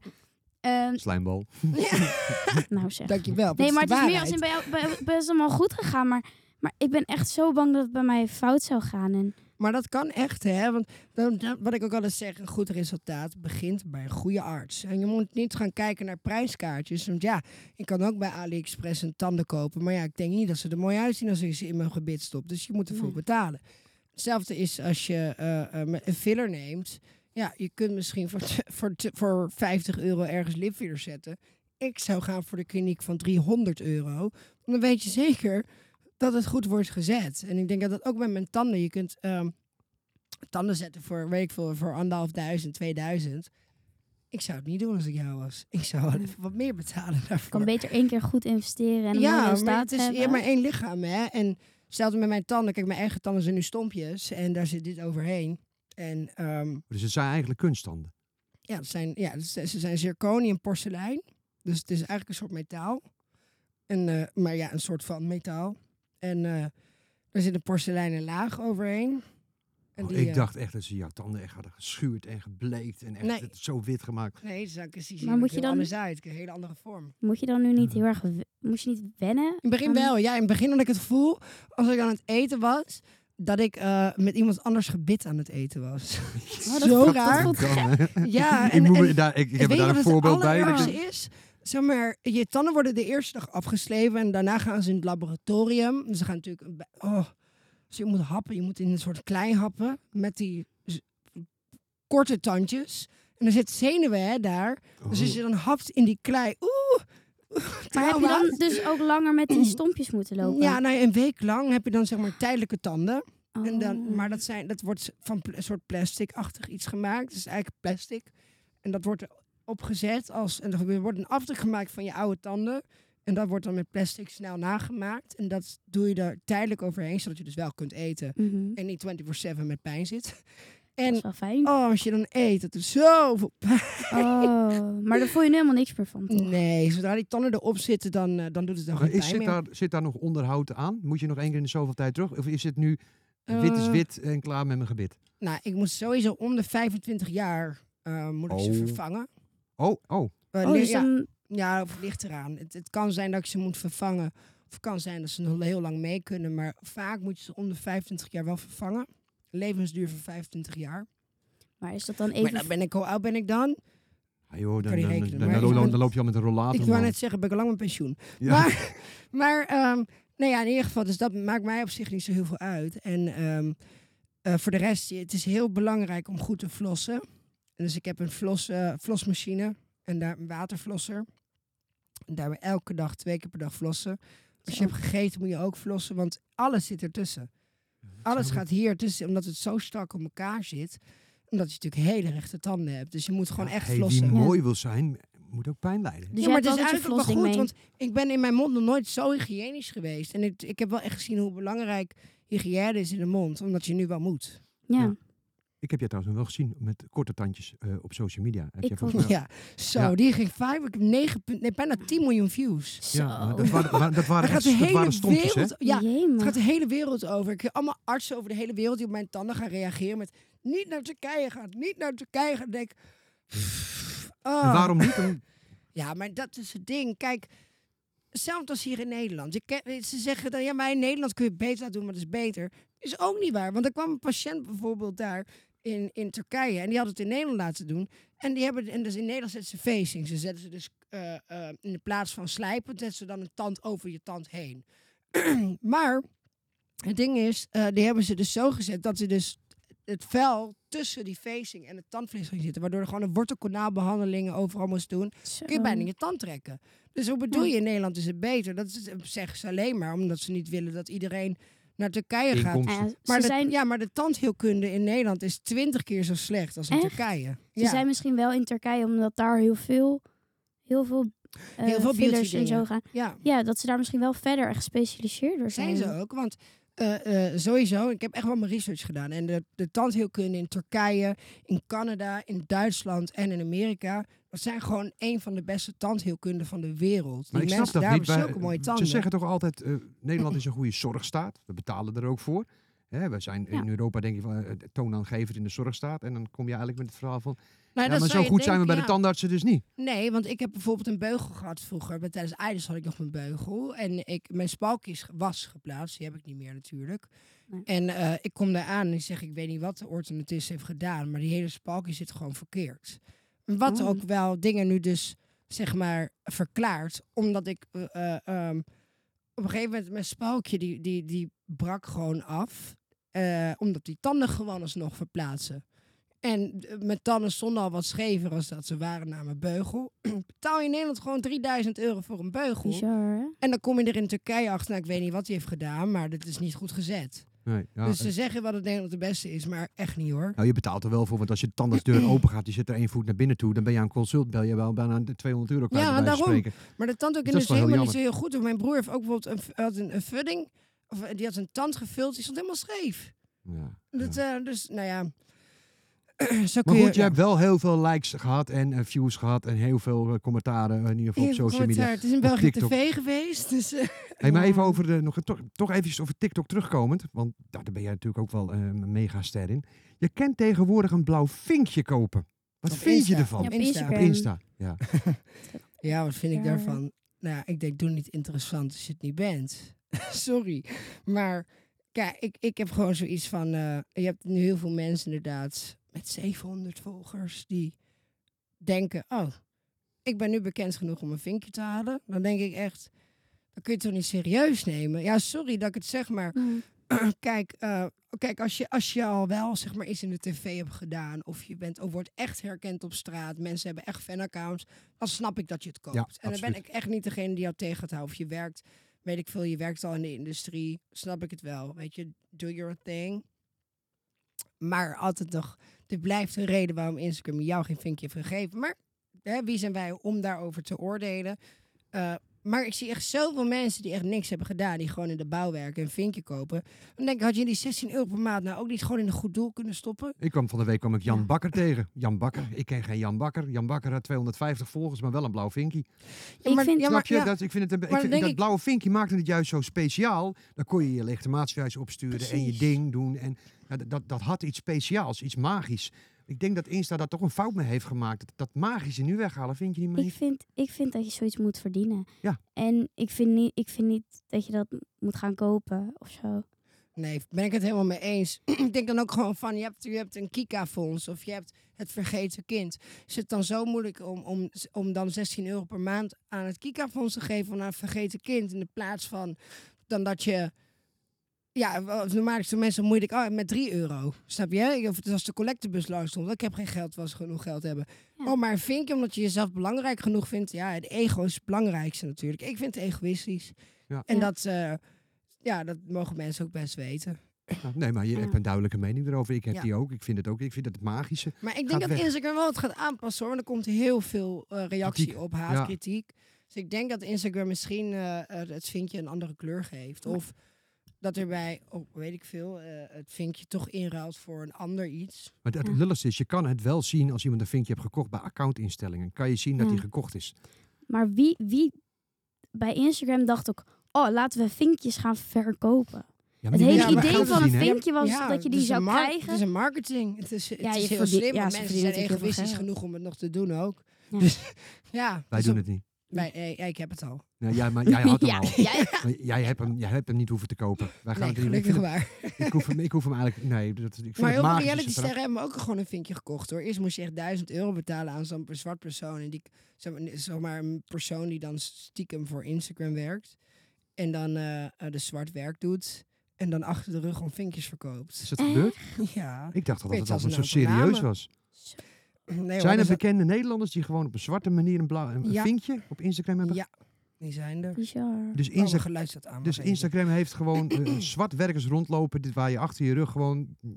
Ehm, Slijmbal. nou zeg. dankjewel. Nee, maar het is meer als in bij jou bij, is allemaal goed gegaan. Maar, maar ik ben echt zo bang dat het bij mij fout zou gaan. En Maar dat kan echt, hè? Want dan, wat ik ook altijd zeg, een goed resultaat begint bij een goede arts. En je moet niet gaan kijken naar prijskaartjes. Want ja, ik kan ook bij AliExpress een tanden kopen. Maar ja, ik denk niet dat ze er mooi uitzien als ik ze in mijn gebit stop. Dus je moet ervoor Nee. betalen. Hetzelfde is als je eh, eh, een filler neemt. Ja, je kunt misschien voor, voor, voor 50 euro ergens lipfiller zetten. Ik zou gaan voor de kliniek van 300 euro. Dan weet je zeker dat het goed wordt gezet. En ik denk dat dat ook bij mijn tanden. Je kunt ehm, tanden zetten voor, weet ik veel, voor anderhalfduizend, 2000. Ik zou het niet doen als ik jou was. Ik zou wel even wat meer betalen ik daarvoor. kan beter één keer goed investeren en ja, maar het is hebben. ja, maar één lichaam, hè. En hetzelfde met mijn tanden. Kijk, mijn eigen tanden zijn nu stompjes. En daar zit dit overheen. En ehm, Dus het zijn eigenlijk kunststanden. ja, het zijn, ja, ze zijn zirconie en porselein. Dus het is eigenlijk een soort metaal. En, eh, maar ja, een soort van metaal. En eh er zit een porseleinen laag overheen. En Oh, die, ik eh, dacht echt dat ze jouw tanden echt hadden geschuurd en gebleekt. En echt Nee. het zo wit gemaakt. Nee, is ook precies Maar moet je dan- anders uit. Een hele andere vorm. Moet je dan nu niet heel erg... Moet je niet wennen? In het begin wel. Ja, in het begin had ik het gevoel, als ik aan het eten was, dat ik eh, met iemand anders gebit aan het eten was. Oh, dat Zo dat raar. Dan. Ja, ik, en, daar, ik, ik heb er daar een wat het voorbeeld bij. dat je- is? Zeg maar, je tanden worden de eerste dag afgeslepen en daarna gaan ze in het laboratorium. Ze gaan natuurlijk... Oh, dus je moet happen, je moet in een soort klei happen met die korte tandjes. En er zit zenuwen hè, daar. Dus als je dan hapt in die klei... Oeh, Maar heb je dan dus ook langer met die stompjes moeten lopen? Ja, nou, een week lang heb je dan zeg maar tijdelijke tanden. En dan, Oh. maar dat, zijn, dat wordt van een soort plastic-achtig iets gemaakt. Het is eigenlijk plastic. En dat wordt opgezet als... En er wordt een afdruk gemaakt van je oude tanden. En dat wordt dan met plastic snel nagemaakt. En dat doe je er tijdelijk overheen, zodat je dus wel kunt eten. Mhm. En niet 24-7 met pijn zit. Dat En is wel fijn. oh, als je dan eet, dat is zoveel pijn. Oh, maar daar voel je nu helemaal niks meer van, toch? Nee, zodra die tanden erop zitten, dan, eh, dan doet het dan Maar geen is, pijn zit, meer. daar, zit daar nog onderhoud aan? Moet je nog één keer in de zoveel tijd terug? Of is het nu wit is Eh, wit en klaar met mijn gebit? Nou, ik moet sowieso om de 25 jaar eh, moet ik ze Oh. vervangen. Oh, oh. Eh, Oh, dus ja, ja, of ligt eraan. Het, het kan zijn dat ik ze moet vervangen. Of het kan zijn dat ze nog heel lang mee kunnen. Maar vaak moet je ze om de 25 jaar wel vervangen. Levensduur van 25 jaar. Maar is dat dan Maar even... dan ben ik, hoe oud ben ik dan? Ah, joh, dan, dan, rekenen, dan, dan, loop je al met een rollator. Ik wou net zeggen, ben ik al lang met pensioen. Ja. Maar, maar ehm, nou ja, in ieder geval, dus dat maakt mij op zich niet zo heel veel uit. En ehm, eh, voor de rest, het is heel belangrijk om goed te flossen. En dus ik heb een flos, eh, flosmachine en daar een waterflosser. En daar elke dag, twee keer per dag flossen. Als je hebt gegeten moet je ook flossen, want alles zit ertussen. Alles gaat hier tussen, omdat het zo strak op elkaar zit. Omdat je natuurlijk hele rechte tanden hebt. Dus je moet gewoon Ja, echt hey, flossen. Wie Ja. mooi wil zijn, moet ook pijn lijden. Dus ja, maar het is altijd je eigenlijk wel goed, mee. want ik ben in mijn mond nog nooit zo hygiënisch geweest. En ik, ik heb wel echt gezien hoe belangrijk hygiëne is in de mond, omdat je nu wel moet. Ja. Ja. Ik heb jij trouwens wel gezien met korte tandjes eh, op social media. Heb Ik jij ook. volgens mij- Ja, zo, Ja. die ging vijf, ik heb negen, nee, bijna 10 miljoen views. Zo. Ja, maar dat waren, wa- dat waren, echt, de dat hele waren stompjes, hè? ja, het gaat de hele wereld over. Ik heb allemaal artsen over de hele wereld die op mijn tanden gaan reageren met niet naar Turkije gaan, niet naar Turkije gaan. Denk, oh. En waarom niet? Dan- Ja, maar dat is het ding. Kijk, hetzelfde als hier in Nederland. Je ken- ze zeggen dan, ja, maar in Nederland kun je het beter laten doen, maar dat is beter. Is ook niet waar. Want er kwam een patiënt bijvoorbeeld daar in, in Turkije en die had het in Nederland laten doen. En die hebben, en dus in Nederland zetten ze facing. Ze zetten ze dus eh, eh, in de plaats van slijpen, zetten ze dan een tand over je tand heen. maar het ding is, eh, die hebben ze dus zo gezet dat ze dus het vel tussen die facing en het tandvlees ging zitten. Waardoor er gewoon een wortelkanaalbehandelingen overal moest doen Zo. kun je bijna je tand trekken. Dus hoe bedoel je in Nederland is het beter? Dat is, zeggen ze alleen maar omdat ze niet willen dat iedereen naar Turkije gaat. Maar de, zijn, ja, maar de tandheelkunde in Nederland is twintig keer zo slecht als in Echt? Turkije. ze Ja. zijn misschien wel in Turkije omdat daar heel veel, heel veel, eh, Heel veel fillers en zo gaan. ja, Ja, dat ze daar misschien wel verder echt gespecialiseerd door zijn. zijn ze ook. Want eh, eh, sowieso, ik heb echt wel mijn research gedaan. En de, de tandheelkunde in Turkije, in Canada, in Duitsland en in Amerika... dat zijn gewoon een van de beste tandheelkunden van de wereld. Die Maar ik snap mensen dat daar niet. hebben zulke mooie ze tanden. zeggen toch altijd, eh, Nederland is een goede zorgstaat. We betalen er ook voor. Hè, we zijn Ja. in Europa denk je van eh, toonaangevend in de zorgstaat. En dan kom je eigenlijk met het verhaal van, Nou, ja, dat maar zou zo je goed zijn we bij de ja. tandartsen dus niet. Nee, want ik heb bijvoorbeeld een beugel gehad vroeger. Bij- Tijdens Eides had ik nog mijn beugel. En ik, mijn spalkjes was geplaatst. Die heb ik niet meer natuurlijk. Nee. En eh, ik kom daar aan en ik zeg, ik weet niet wat de orthodontist heeft gedaan. Maar die hele spalkje zit gewoon verkeerd. Wat Oh. ook wel dingen nu dus, zeg maar, verklaart. Omdat ik eh, eh, ehm, op een gegeven moment mijn spalkje, die, die, die brak gewoon af. eh, omdat die tanden gewoon alsnog verplaatsen. En mijn tanden stonden al wat schever als dat ze waren naar mijn beugel. Betaal je in Nederland gewoon 3000 euro voor een beugel. Bizar? En dan kom je er in Turkije achter. Nou, ik weet niet wat hij heeft gedaan, maar dat is niet goed gezet. Nee, ja, dus ze zeggen wel dat Nederland de beste is, maar echt niet hoor. nou, je betaalt er wel voor, want als je de tandartsdeur open gaat, die zit er één voet naar binnen toe, dan ben je aan consult, bel je wel bijna de 200 euro kwijt Ja, daarom. spreken. Maar de tandheelkunde is is wel heel helemaal niet zo heel goed. Mijn broer heeft ook bijvoorbeeld een, had een, een vudding. Of die had een tand gevuld, die stond helemaal scheef. Ja, Dat, ja. eh, dus, nou ja. zo Maar kun goed, je ja. hebt wel heel veel likes gehad en eh, views gehad en heel veel eh, commentaren, in ieder geval op Heel social media. eh, Het is in België tv geweest. Dus, eh, Hey, maar even over de, nog, toch, toch eventjes over TikTok terugkomend, want daar daar ben jij natuurlijk ook wel eh, een mega ster in. Je kent tegenwoordig een blauw vinkje kopen. Wat Op vind Insta. je ervan? Ja, op Insta. Op Insta, ja. Ja, wat vind ik Ja. daarvan? Nou, ja, ik denk, doe niet interessant als je het niet bent. Sorry. Maar kijk, ik, ik heb gewoon zoiets van... eh, je hebt nu heel veel mensen inderdaad met 700 volgers die denken... Oh, ik ben nu bekend genoeg om een vinkje te halen. Dan denk ik echt, dan kun je het toch niet serieus nemen? Ja, sorry dat ik het zeg, maar Mm. kijk, eh, kijk als, je, als je al wel zeg maar iets in de tv hebt gedaan of je bent of wordt echt herkend op straat, mensen hebben echt fanaccounts, dan snap ik dat je het koopt. Ja, en dan ben ik echt niet degene die jou tegen gaat houden. Of je werkt, weet ik veel, je werkt al in de industrie, snap ik het wel. Weet je, do your thing. Maar altijd nog, dit blijft een reden waarom Instagram jou geen vinkje heeft gegeven. Maar hè, wie zijn wij om daarover te oordelen? Eh, maar ik zie echt zoveel mensen die echt niks hebben gedaan. Die gewoon in de bouw werken en een vinkje kopen. Dan denk ik, had je die 16 euro per maand nou ook niet gewoon in een goed doel kunnen stoppen? Ik kwam van de week kwam ik Jan Ja. Bakker tegen. Jan Bakker, ik ken geen Jan Bakker. Jan Bakker had 250 volgers, maar wel een blauw vinkje. Ja, maar, vind- ja, Snap maar, je? ja, Dat, ik vind het een, ik vind, denk dat ik- blauwe vinkje maakte het juist zo speciaal. Dan kon je je legitimatiewijs opsturen en je ding doen. En ja, dat- dat, dat had iets speciaals, iets magisch. Ik denk dat Insta daar toch een fout mee heeft gemaakt. Dat, dat magische nu weghalen, vind je niet meer? Ik vind, ik vind dat je zoiets moet verdienen. Ja. En ik vind, niet, ik vind niet dat je dat moet gaan kopen of zo. Nee, ben ik het helemaal mee eens. ik denk dan ook gewoon van, je hebt, je hebt een Kika-fonds of je hebt het vergeten kind. Is het dan zo moeilijk om, om, om dan 16 euro per maand aan het Kika-fonds te geven aan een vergeten kind in de plaats van dan dat je... Ja, normaal is het mensen moeilijk oh, met 3 euro. Snap je? Of het als de collectebus langs stond. Ik heb geen geld, was genoeg geld hebben. Ja. Oh, maar vind je omdat je jezelf belangrijk genoeg vindt? Ja, het ego is het belangrijkste natuurlijk. Ik vind het egoïstisch. Ja. En Ja. dat, eh, ja, dat mogen mensen ook best weten. Nou, nee, maar je Ja. hebt een duidelijke mening erover. Ik heb Ja. die ook. Ik vind het ook. Ik vind het het magische. Maar ik denk dat weg. Instagram wel het gaat aanpassen hoor. Want er komt heel veel eh, reactie Kritiek. op, haatkritiek. Dus ik denk dat Instagram misschien eh, eh, het vinkje een andere kleur geeft. Of dat erbij, oh, weet ik veel, eh, het vinkje toch inruilt voor een ander iets. Maar het Ja. lulligste is, je kan het wel zien als iemand een vinkje heeft gekocht bij accountinstellingen. Kan je zien dat Ja. die gekocht is. Maar wie, wie bij Instagram dacht ook, oh, laten we vinkjes gaan verkopen. Ja, maar Het hele idee van een vinkje was Ja, dat je die zou krijgen. Het is een marketing. Het is, het Ja, is je heel slim, mensen zijn egoïstisch genoeg om het nog te doen ook. Ja. Dus ja. Wij dus doen het niet. Wij, eh, ik heb het al. Nee, jij, maar jij had hem Ja, al. jij- hebt hem, jij hebt hem niet hoeven te kopen. Wij gaan Nee, het ik, gelukkig waar. hem, ik, hoef hem, ik hoef hem eigenlijk... Nee, dat, ik vind Maar heel veel hebben ook gewoon een vinkje gekocht hoor. Eerst moest je echt 1000 euro betalen aan zo'n zwart persoon. En die, zeg maar, zeg maar een persoon die dan stiekem voor Instagram werkt. En dan eh, eh, de zwart werk doet. En dan achter de rug om vinkjes verkoopt. Is dat gebeurd? Ja. Ik dacht al dat het altijd zo serieus was. Nee, Zijn er dus dat- bekende Nederlanders die gewoon op een zwarte manier een, blauw, een Ja. vinkje op Instagram hebben? Ja, die zijn er. Bizar. Dus, Insta aan. dus. Instagram heeft gewoon eh, zwart werkers rondlopen dit, waar je achter je rug gewoon... Dat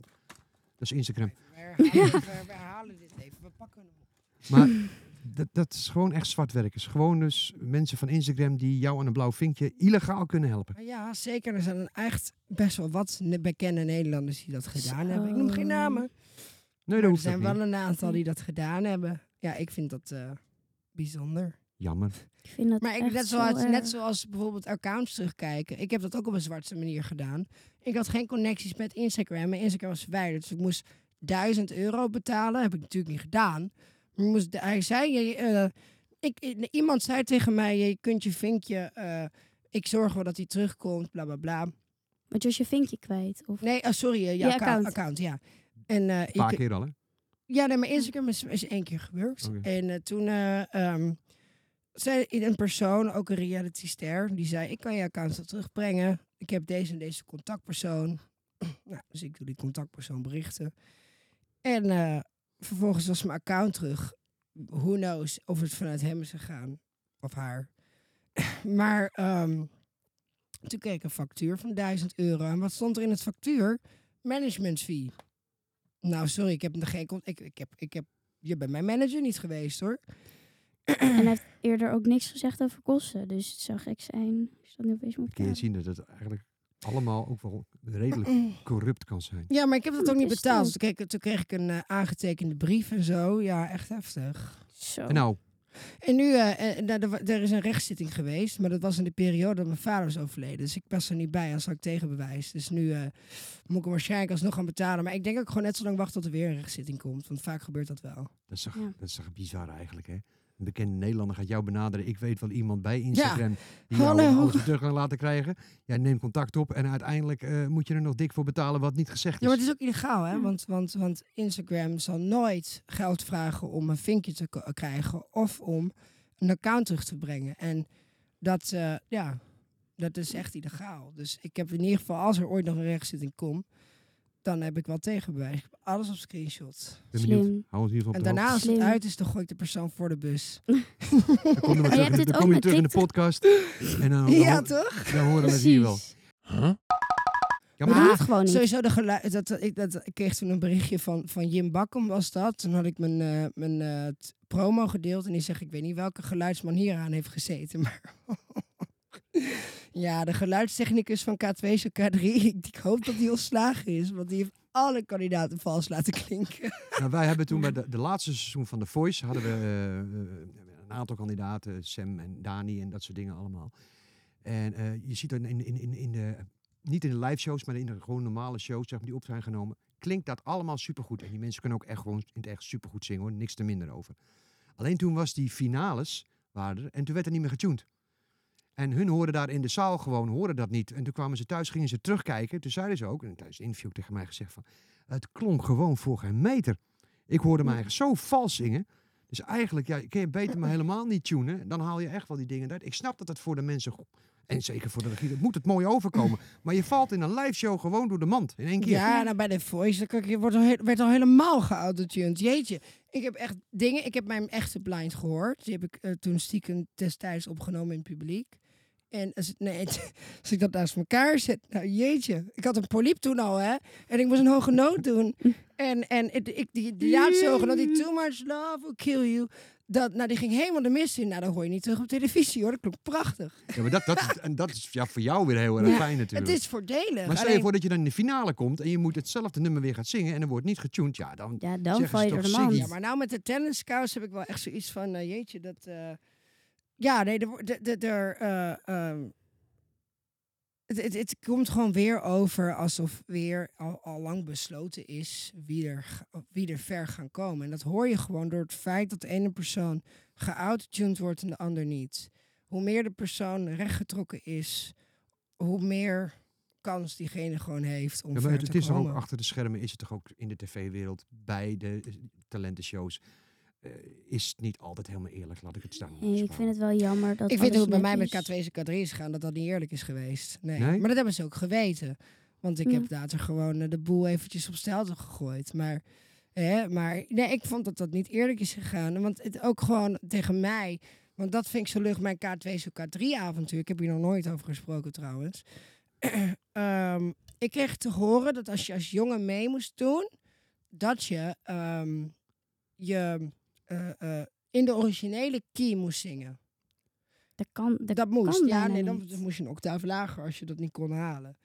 is Instagram. We herhalen, we herhalen dit even. We pakken hem op. Maar dat, dat is gewoon echt zwart werkers. Gewoon dus mensen van Instagram die jou aan een blauw vinkje illegaal kunnen helpen. Ja, zeker. Er zijn echt best wel wat bekende Nederlanders die dat gedaan Zo. hebben. Ik noem geen namen. Nee, Maar dat er zijn wel een aantal die dat gedaan hebben. Ja, ik vind dat eh, bijzonder. Jammer. Ik vind dat Maar ik, echt net, zo zoals, net zoals bijvoorbeeld accounts terugkijken. Ik heb dat ook op een zwarte manier gedaan. Ik had geen connecties met Instagram. Mijn Instagram was verwijderd. Dus ik moest 1000 euro betalen. Heb ik natuurlijk niet gedaan. Maar ik moest, hij zei, je, eh, ik, i- iemand zei tegen mij, je kunt je vinkje... eh, ik zorg wel dat hij terugkomt, bla bla bla. Want je was je vinkje kwijt. Of... Nee, oh, sorry, eh, je, account. account, ja. En, eh, Een paar ik- keer al, hè? ja, nee, mijn Instagram is, is één keer gebeurd. En eh, toen eh, ehm, zei een persoon, ook een reality ster, die zei: Ik kan je account wel terugbrengen. Ik heb deze en deze contactpersoon. nou, dus ik doe die contactpersoon berichten. En vervolgens was mijn account terug. Who knows of het vanuit hem is gegaan of haar. maar ehm, toen kreeg ik een factuur van 1000 euro. En wat stond er in het factuur? Management fee. Nou, sorry, ik heb er geen. Ik, ik, heb, ik heb. Je bent mijn manager niet geweest hoor. En hij heeft eerder ook niks gezegd over kosten. Dus het zou gek zijn als je dat nu opeens moet kun je zien dat het eigenlijk allemaal ook wel redelijk corrupt kan zijn. Ja, maar ik heb dat ook niet betaald. toen kreeg, toen kreeg ik een eh, aangetekende brief en zo. Ja, echt heftig. Zo. En nou, En nu, eh, eh, nou, er, is een rechtszitting geweest, maar dat was in de periode dat mijn vader is overleden. Dus ik pas er niet bij, als had ik tegenbewijs. Dus nu eh, moet ik hem waarschijnlijk alsnog gaan betalen. Maar ik denk ook gewoon net zo lang wachten tot er weer een rechtszitting komt. Want vaak gebeurt dat wel. dat is toch, Ja. dat is toch bizar eigenlijk, hè? Een bekende Nederlander gaat jou benaderen. Ik weet wel iemand bij Instagram die Hallo. jou alles weer terug kan laten krijgen. Jij neemt contact op en uiteindelijk eh, moet je er nog dik voor betalen wat niet gezegd Ja, is. maar het is ook illegaal, hè? Ja. Want, want, want Instagram zal nooit geld vragen om een vinkje te krijgen of om een account terug te brengen. En dat, eh, ja, dat is echt illegaal. Dus ik heb in ieder geval, als er ooit nog een rechtszitting komt, dan heb ik wel tegenbewijs. Ik heb alles op screenshot. Ik ben benieuwd. Slim. Hou ons in geval En daarna, als het Slim. uit is, dan gooi ik de persoon voor de bus. Dan kom je, Maar weer je hebt terug, dit dan ook kom je met terug in de TikTok? podcast. En dan, ja, toch? dan horen we het hier wel. Precies. Ja, We maar doen het gewoon niet. Sowieso de geluid. Dat, dat- ik, dat, ik kreeg toen een berichtje van, van Jim Bakkum was dat. Toen had ik mijn, eh, mijn eh, t- promo gedeeld. En die zegt, ik weet niet welke geluidsman hier aan heeft gezeten. Maar ja, de geluidstechnicus van K2 is K3. Ik, hoop dat hij ontslagen is. Want die heeft alle kandidaten vals laten klinken. Nou, wij hebben toen bij de, de laatste seizoen van The Voice hadden we eh, eh, een aantal kandidaten, Sam en Dani en dat soort dingen allemaal. En eh, je ziet dan in, in, in, in de, niet in de live shows, maar in de gewoon normale shows zeg maar, die op zijn genomen, klinkt dat allemaal supergoed. En die mensen kunnen ook echt gewoon in het echt supergoed zingen hoor, niks te minder over. Alleen toen was die finales, waren er, en toen werd er niet meer getuned. En hun hoorden daar in de zaal gewoon, hoorden dat niet. En toen kwamen ze thuis, gingen ze terugkijken. Toen zeiden ze ook, en tijdens het interview tegen mij gezegd van, het klonk gewoon voor geen meter. Ik hoorde eigenlijk zo vals zingen. Dus eigenlijk, ja, kun je beter maar helemaal niet tunen. Dan haal je echt wel die dingen uit. Ik snap dat het voor de mensen, en zeker voor de regie, dat moet het mooi overkomen. Maar je valt in een live show gewoon door de mand in één keer. Ja, nou bij de Voice ik- wordt al, werd al helemaal geautotuned. Jeetje, ik heb echt dingen. Ik heb mijn echte blind gehoord. Die heb ik eh, toen stiekem destijds opgenomen in het publiek. En als, het- nee, als ik dat naast elkaar zet, nou jeetje. Ik had een polyp toen al, hè. En ik moest een hoge noot doen. En, en het- ik, die, die laatste hoge noot, die too much love will kill you. Dat, nou, die ging helemaal de mist in. Nou, dat hoor je niet terug op televisie, hoor. Dat klonk prachtig. Ja, maar dat, dat, is, en dat is ja, voor jou weer heel erg Ja, fijn natuurlijk. Het is voordelig. maar stel je Alleen- voor dat je dan in de finale komt en je moet hetzelfde nummer weer gaan zingen en er wordt niet getuned. Ja, dan, Ja, dan val je door de? Ja, maar nou met de tenniscouch heb ik wel echt zoiets van, eh, jeetje, dat... eh, ja, nee, er, eh, ehm, het, het, het komt gewoon weer over alsof weer al, al lang besloten is wie er, wie er ver gaan komen. En dat hoor je gewoon door het feit dat de ene persoon geouttuned wordt en de ander niet. Hoe meer de persoon rechtgetrokken is, hoe meer kans diegene gewoon heeft om Ja, maar ver het, te het is ook achter de schermen, is het toch ook in de tv-wereld, bij de eh, talentenshows, is het niet altijd helemaal eerlijk, laat ik het staan. Nee, ik vind het wel jammer dat Ik vind hoe het bij mij met is. K2's en K3 is gegaan, dat dat niet eerlijk is geweest. Nee. Nee? Maar dat hebben ze ook geweten. Want ik Ja. heb later gewoon eh, de boel eventjes op stelte gegooid. Maar, hè, maar nee, ik vond dat dat niet eerlijk is gegaan. Want het ook gewoon tegen mij... Want dat vind ik zo lucht, mijn K2's en K3 avontuur. Ik heb hier nog nooit over gesproken trouwens. Ehm, ik kreeg te horen dat als je als jongen mee moest doen... dat je ehm, je eh, eh, in de originele key moest zingen. Dat kan, dat, Dat moest. kan Ja, nee, dan niet. moest je een octaaf lager als je dat niet kon halen.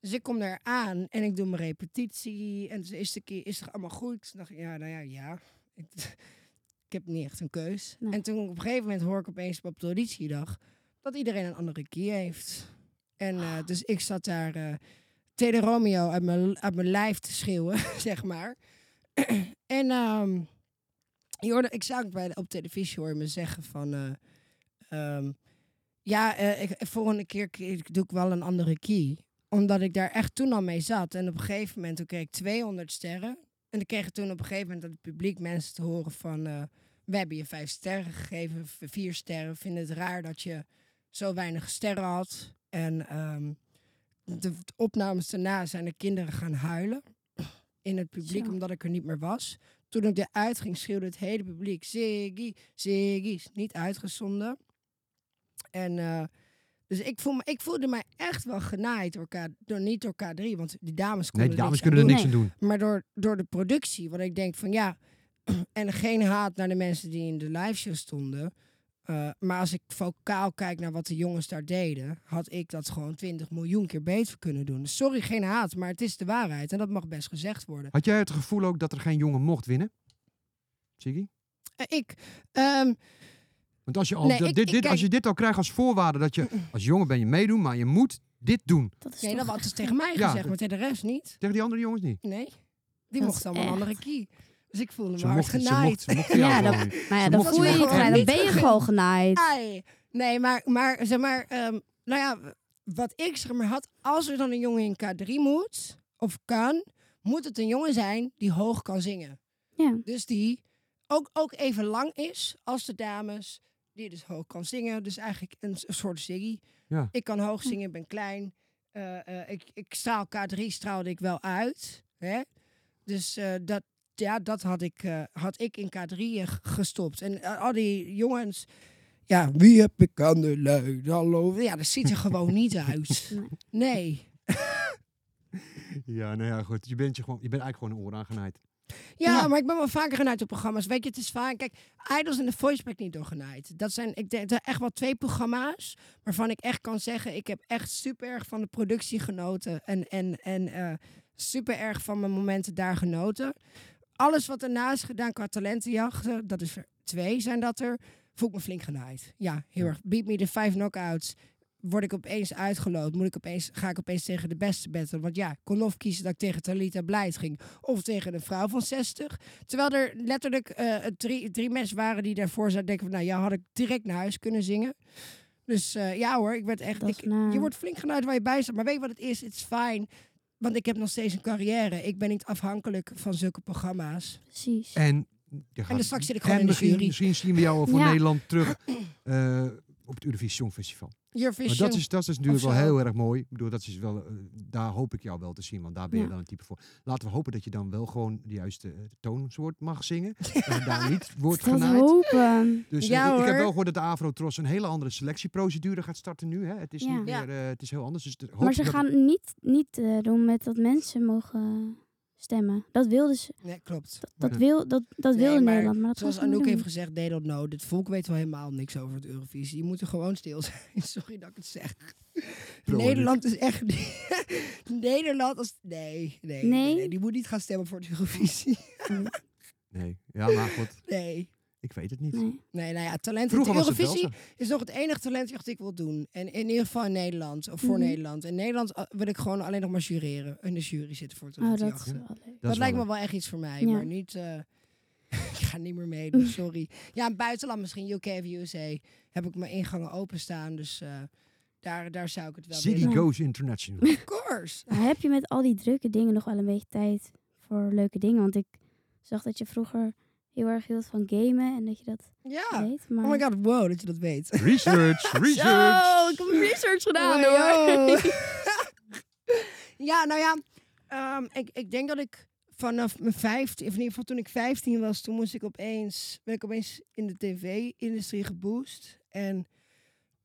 Dus ik kom daar aan en ik doe mijn repetitie. En de eerste keer is het allemaal goed. Toen dacht ik, ja, nou ja, ja. Ik, ik heb niet echt een keus. Nee. En toen op een gegeven moment hoor ik opeens op de auditiedag dat iedereen een andere key heeft. En eh, dus ik zat daar Tede Romeo uit mijn, uit mijn lijf te schreeuwen, zeg maar. en ehm, je hoorde, ik zag bij de, op televisie hoor me zeggen van... ehm, ja, eh, ik, volgende keer doe ik wel een andere key. Omdat ik daar echt toen al mee zat. En op een gegeven moment toen kreeg ik 200 sterren. En ik kreeg toen op een gegeven moment dat het publiek mensen te horen van... eh, we hebben je vijf sterren gegeven, vier sterren. Vinden het raar dat je zo weinig sterren had. En ehm, de opnames daarna zijn de kinderen gaan huilen. In het publiek, omdat ik er niet meer was. Toen ik eruit ging, schreeuwde het hele publiek... Ziggy, Ziggy. Is Niet uitgezonden. En eh, dus ik, voel me, ik voelde mij echt wel genaaid door, K, door niet door K3, want die dames Nee, konden die dames niks kunnen er niks doen. aan doen. Maar door, door de productie, want ik denk van ja, en geen haat naar de mensen die in de liveshow stonden. Eh, maar als ik vocaal kijk naar wat de jongens daar deden, had ik dat gewoon 20 miljoen keer beter kunnen doen. Dus sorry, geen haat, maar het is de waarheid en dat mag best gezegd worden. Had jij het gevoel ook dat er geen jongen mocht winnen? Siggy? Eh, ik, ehm, Want als je, al Nee, dat- ik- dit, ik dit, kijk- als je dit al krijgt als voorwaarde, dat je als jongen ben je meedoen, maar je moet dit doen. Dat is nee, toch dat was dus echt- tegen mij gezegd, maar tegen de rest niet. Tegen die andere jongens niet. Nee, die Dat mochten is allemaal een andere key. Dus ik voelde me hard ze genaaid. ze Ja, nou ja, dan voel je je. Dan ben je gewoon genaaid. Ai. Nee, maar, maar zeg maar, ehm, nou ja, wat ik zeg maar had, als er dan een jongen in K3 moet, of kan, moet het een jongen zijn die hoog kan zingen. Ja. Dus die ook, ook even lang is als de dames, die dus hoog kan zingen. Dus eigenlijk een, soort Ziggy. Ja. Ik kan hoog zingen, ik ben klein. Eh, eh, ik, ik straal K3 straalde ik wel uit. Hè? Dus eh, dat, ja, dat had ik, eh, had ik in K3 eh, g- gestopt. En eh, al die jongens, ja, wie heb ik aan de lui? Hallo. Ja, dat ziet er gewoon niet uit. Nee. Ja, nou ja, goed. Je bent, je gewoon, je bent eigenlijk gewoon een oor aangenaaid. Ja, Ja. maar ik ben wel vaker genaaid op programma's. Weet je, het is vaak... Kijk, Idols en The Voice ben ik niet door genaaid. Dat zijn, ik denk, echt wel twee programma's waarvan ik echt kan zeggen... ik heb echt super erg van de productie genoten. En, en, en eh, super erg van mijn momenten daar genoten. Alles wat erna is gedaan qua talentenjachten, dat is er twee zijn dat er, voel ik me flink genaaid. Ja, heel erg. Beat me de vijf knockouts. Word ik opeens uitgeloot? Moet ik opeens, ga ik opeens tegen de beste battelen? Want ja, ik kon of kiezen dat ik tegen Talita Blijd ging. Of tegen een vrouw van 60. Terwijl er letterlijk eh, drie, drie mensen waren die daarvoor zouden denken van... Nou ja, had ik direct naar huis kunnen zingen. Dus eh, ja hoor, ik werd echt... Ik, je wordt flink genaaid waar je bij staat. Maar weet je wat het is? Het is fijn. Want ik heb nog steeds een carrière. Ik ben niet afhankelijk van zulke programma's. Precies. En, je gaat, dan straks zit ik gewoon en in de misschien, jury. misschien zien we jou voor Ja. Nederland terug eh, op het Eurovisie Songfestival. Maar dat is, dat is natuurlijk wel heel erg mooi. Ik bedoel, dat is wel, eh, daar hoop ik jou wel te zien, want daar ben je Ja. dan een type voor. Laten we hopen dat je dan wel gewoon de juiste uh, toonsoort mag zingen. en daar niet wordt genaaid. hopen. Dus eh, Ja, ik, ik heb wel gehoord dat de Afro-Tros een hele andere selectieprocedure gaat starten nu. Hè? Het is Ja. niet meer, eh, het is heel anders. Dus Maar ze gaan niet, niet eh, doen met dat mensen mogen stemmen. Dat wilden ze. Nee, klopt. Dat, dat Ja. wil, dat, dat Nee, wilde maar Nederland. Maar dat Zoals Anouk heeft gezegd, they don't know. Dit volk weet wel helemaal niks over het Eurovisie. Je moet er gewoon stil zijn. Sorry dat ik het zeg. Nederland is echt. Nederland als... Nee, nee, nee, Nee? nee. Die moet niet gaan stemmen voor het Eurovisie. Nee, ja, maar goed. Nee. Ik weet het niet. Nee. Nee, nou ja, talent. Vroeger de het Eurovisie is nog het enige talent dat ik wil doen. En in ieder geval in Nederland, of voor Mhm. Nederland. In Nederland eh, wil ik gewoon alleen nog maar jureren. In de jury zitten voor Oh, talentjacht. dat is dat. Dat, lijkt wel me wel echt iets voor mij, Ja. maar niet... eh, ik ga niet meer meedoen, sorry. Ja, in buitenland misschien, UK of USA, heb ik mijn ingangen openstaan. Dus eh, daar, daar zou ik het wel Ziggy. Ja. Goes International. Of course. Maar heb je met al die drukke dingen nog wel een beetje tijd voor leuke dingen? Want ik zag dat je vroeger heel erg hield van gamen en dat je dat Ja. weet. Maar... Oh my god, wow, dat je dat weet. Research, Zo, research. ik heb research gedaan Oh, hoor. yo. ja, nou ja, ehm, ik, ik denk dat ik vanaf mijn 15, of in ieder geval toen ik 15 was, toen moest ik opeens, ben ik opeens in de tv-industrie geboost. En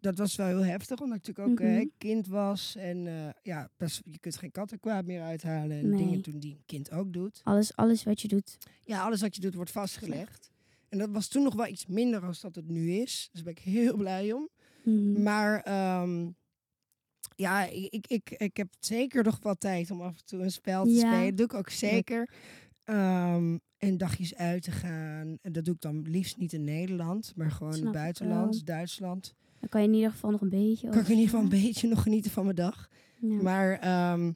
dat was wel heel heftig, omdat ik natuurlijk ook eh, Mhm. kind was. En eh, ja, best, je kunt geen kattenkwaad meer uithalen. En Nee. dingen doen die een kind ook doet. Alles, alles wat je doet. Ja, alles wat je doet wordt vastgelegd. En dat was toen nog wel iets minder als dat het nu is. Dus daar ben ik heel blij om. Mhm. Maar ehm, ja, ik, ik, ik, heb zeker nog wel tijd om af en toe een spel te Ja. spelen. Dat doe ik ook zeker. Ehm, en dagjes uit te gaan. En dat doe ik dan liefst niet in Nederland, maar gewoon in het buitenland. Duitsland. Dan kan je in ieder geval nog een beetje Kan ik in ieder geval een beetje nog genieten van mijn dag. Ja. Maar ehm,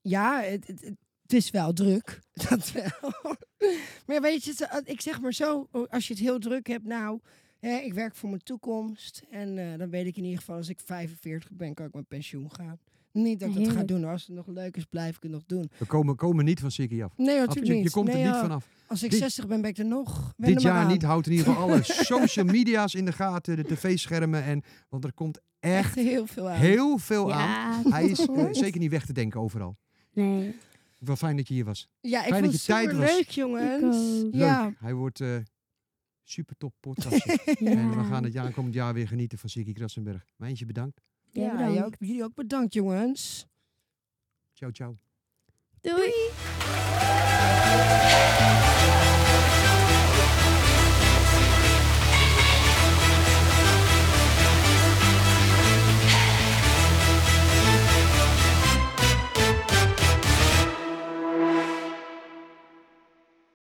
ja, het, het, het is wel druk. Dat wel. maar weet je, het- ik zeg maar zo, als je het heel druk hebt, nou, hè, ik werk voor mijn toekomst. En eh, dan weet ik in ieder geval, als ik 45 ben, kan ik met pensioen gaan. Niet dat ik dat ga doen. Als het nog leuk is, blijf ik het nog doen. We komen, komen niet van Ziggy af. Nee, Absoluut, natuurlijk je niet. komt Nee, er niet vanaf. Als ik Dit- 60 ben, ben ik er nog. Wend Dit er jaar aan. niet. Houdt in ieder geval alle social media's in de gaten, de tv-schermen. En, want er komt echt heel veel aan. heel veel aan. Hij is eh, zeker niet weg te denken overal. Nee. Wel fijn dat je hier was. ja, ik fijn vond dat het je tijd was. leuk, jongens. ook. Ja. Leuk. Hij wordt eh super top podcast. Ja. En we gaan het jaar, komend jaar weer genieten van Ziggy Krassenberg. Mijntje bedankt. Ja, Ja, bedankt. jij ook, jullie ook bedankt, jongens. Ciao, ciao. Doei.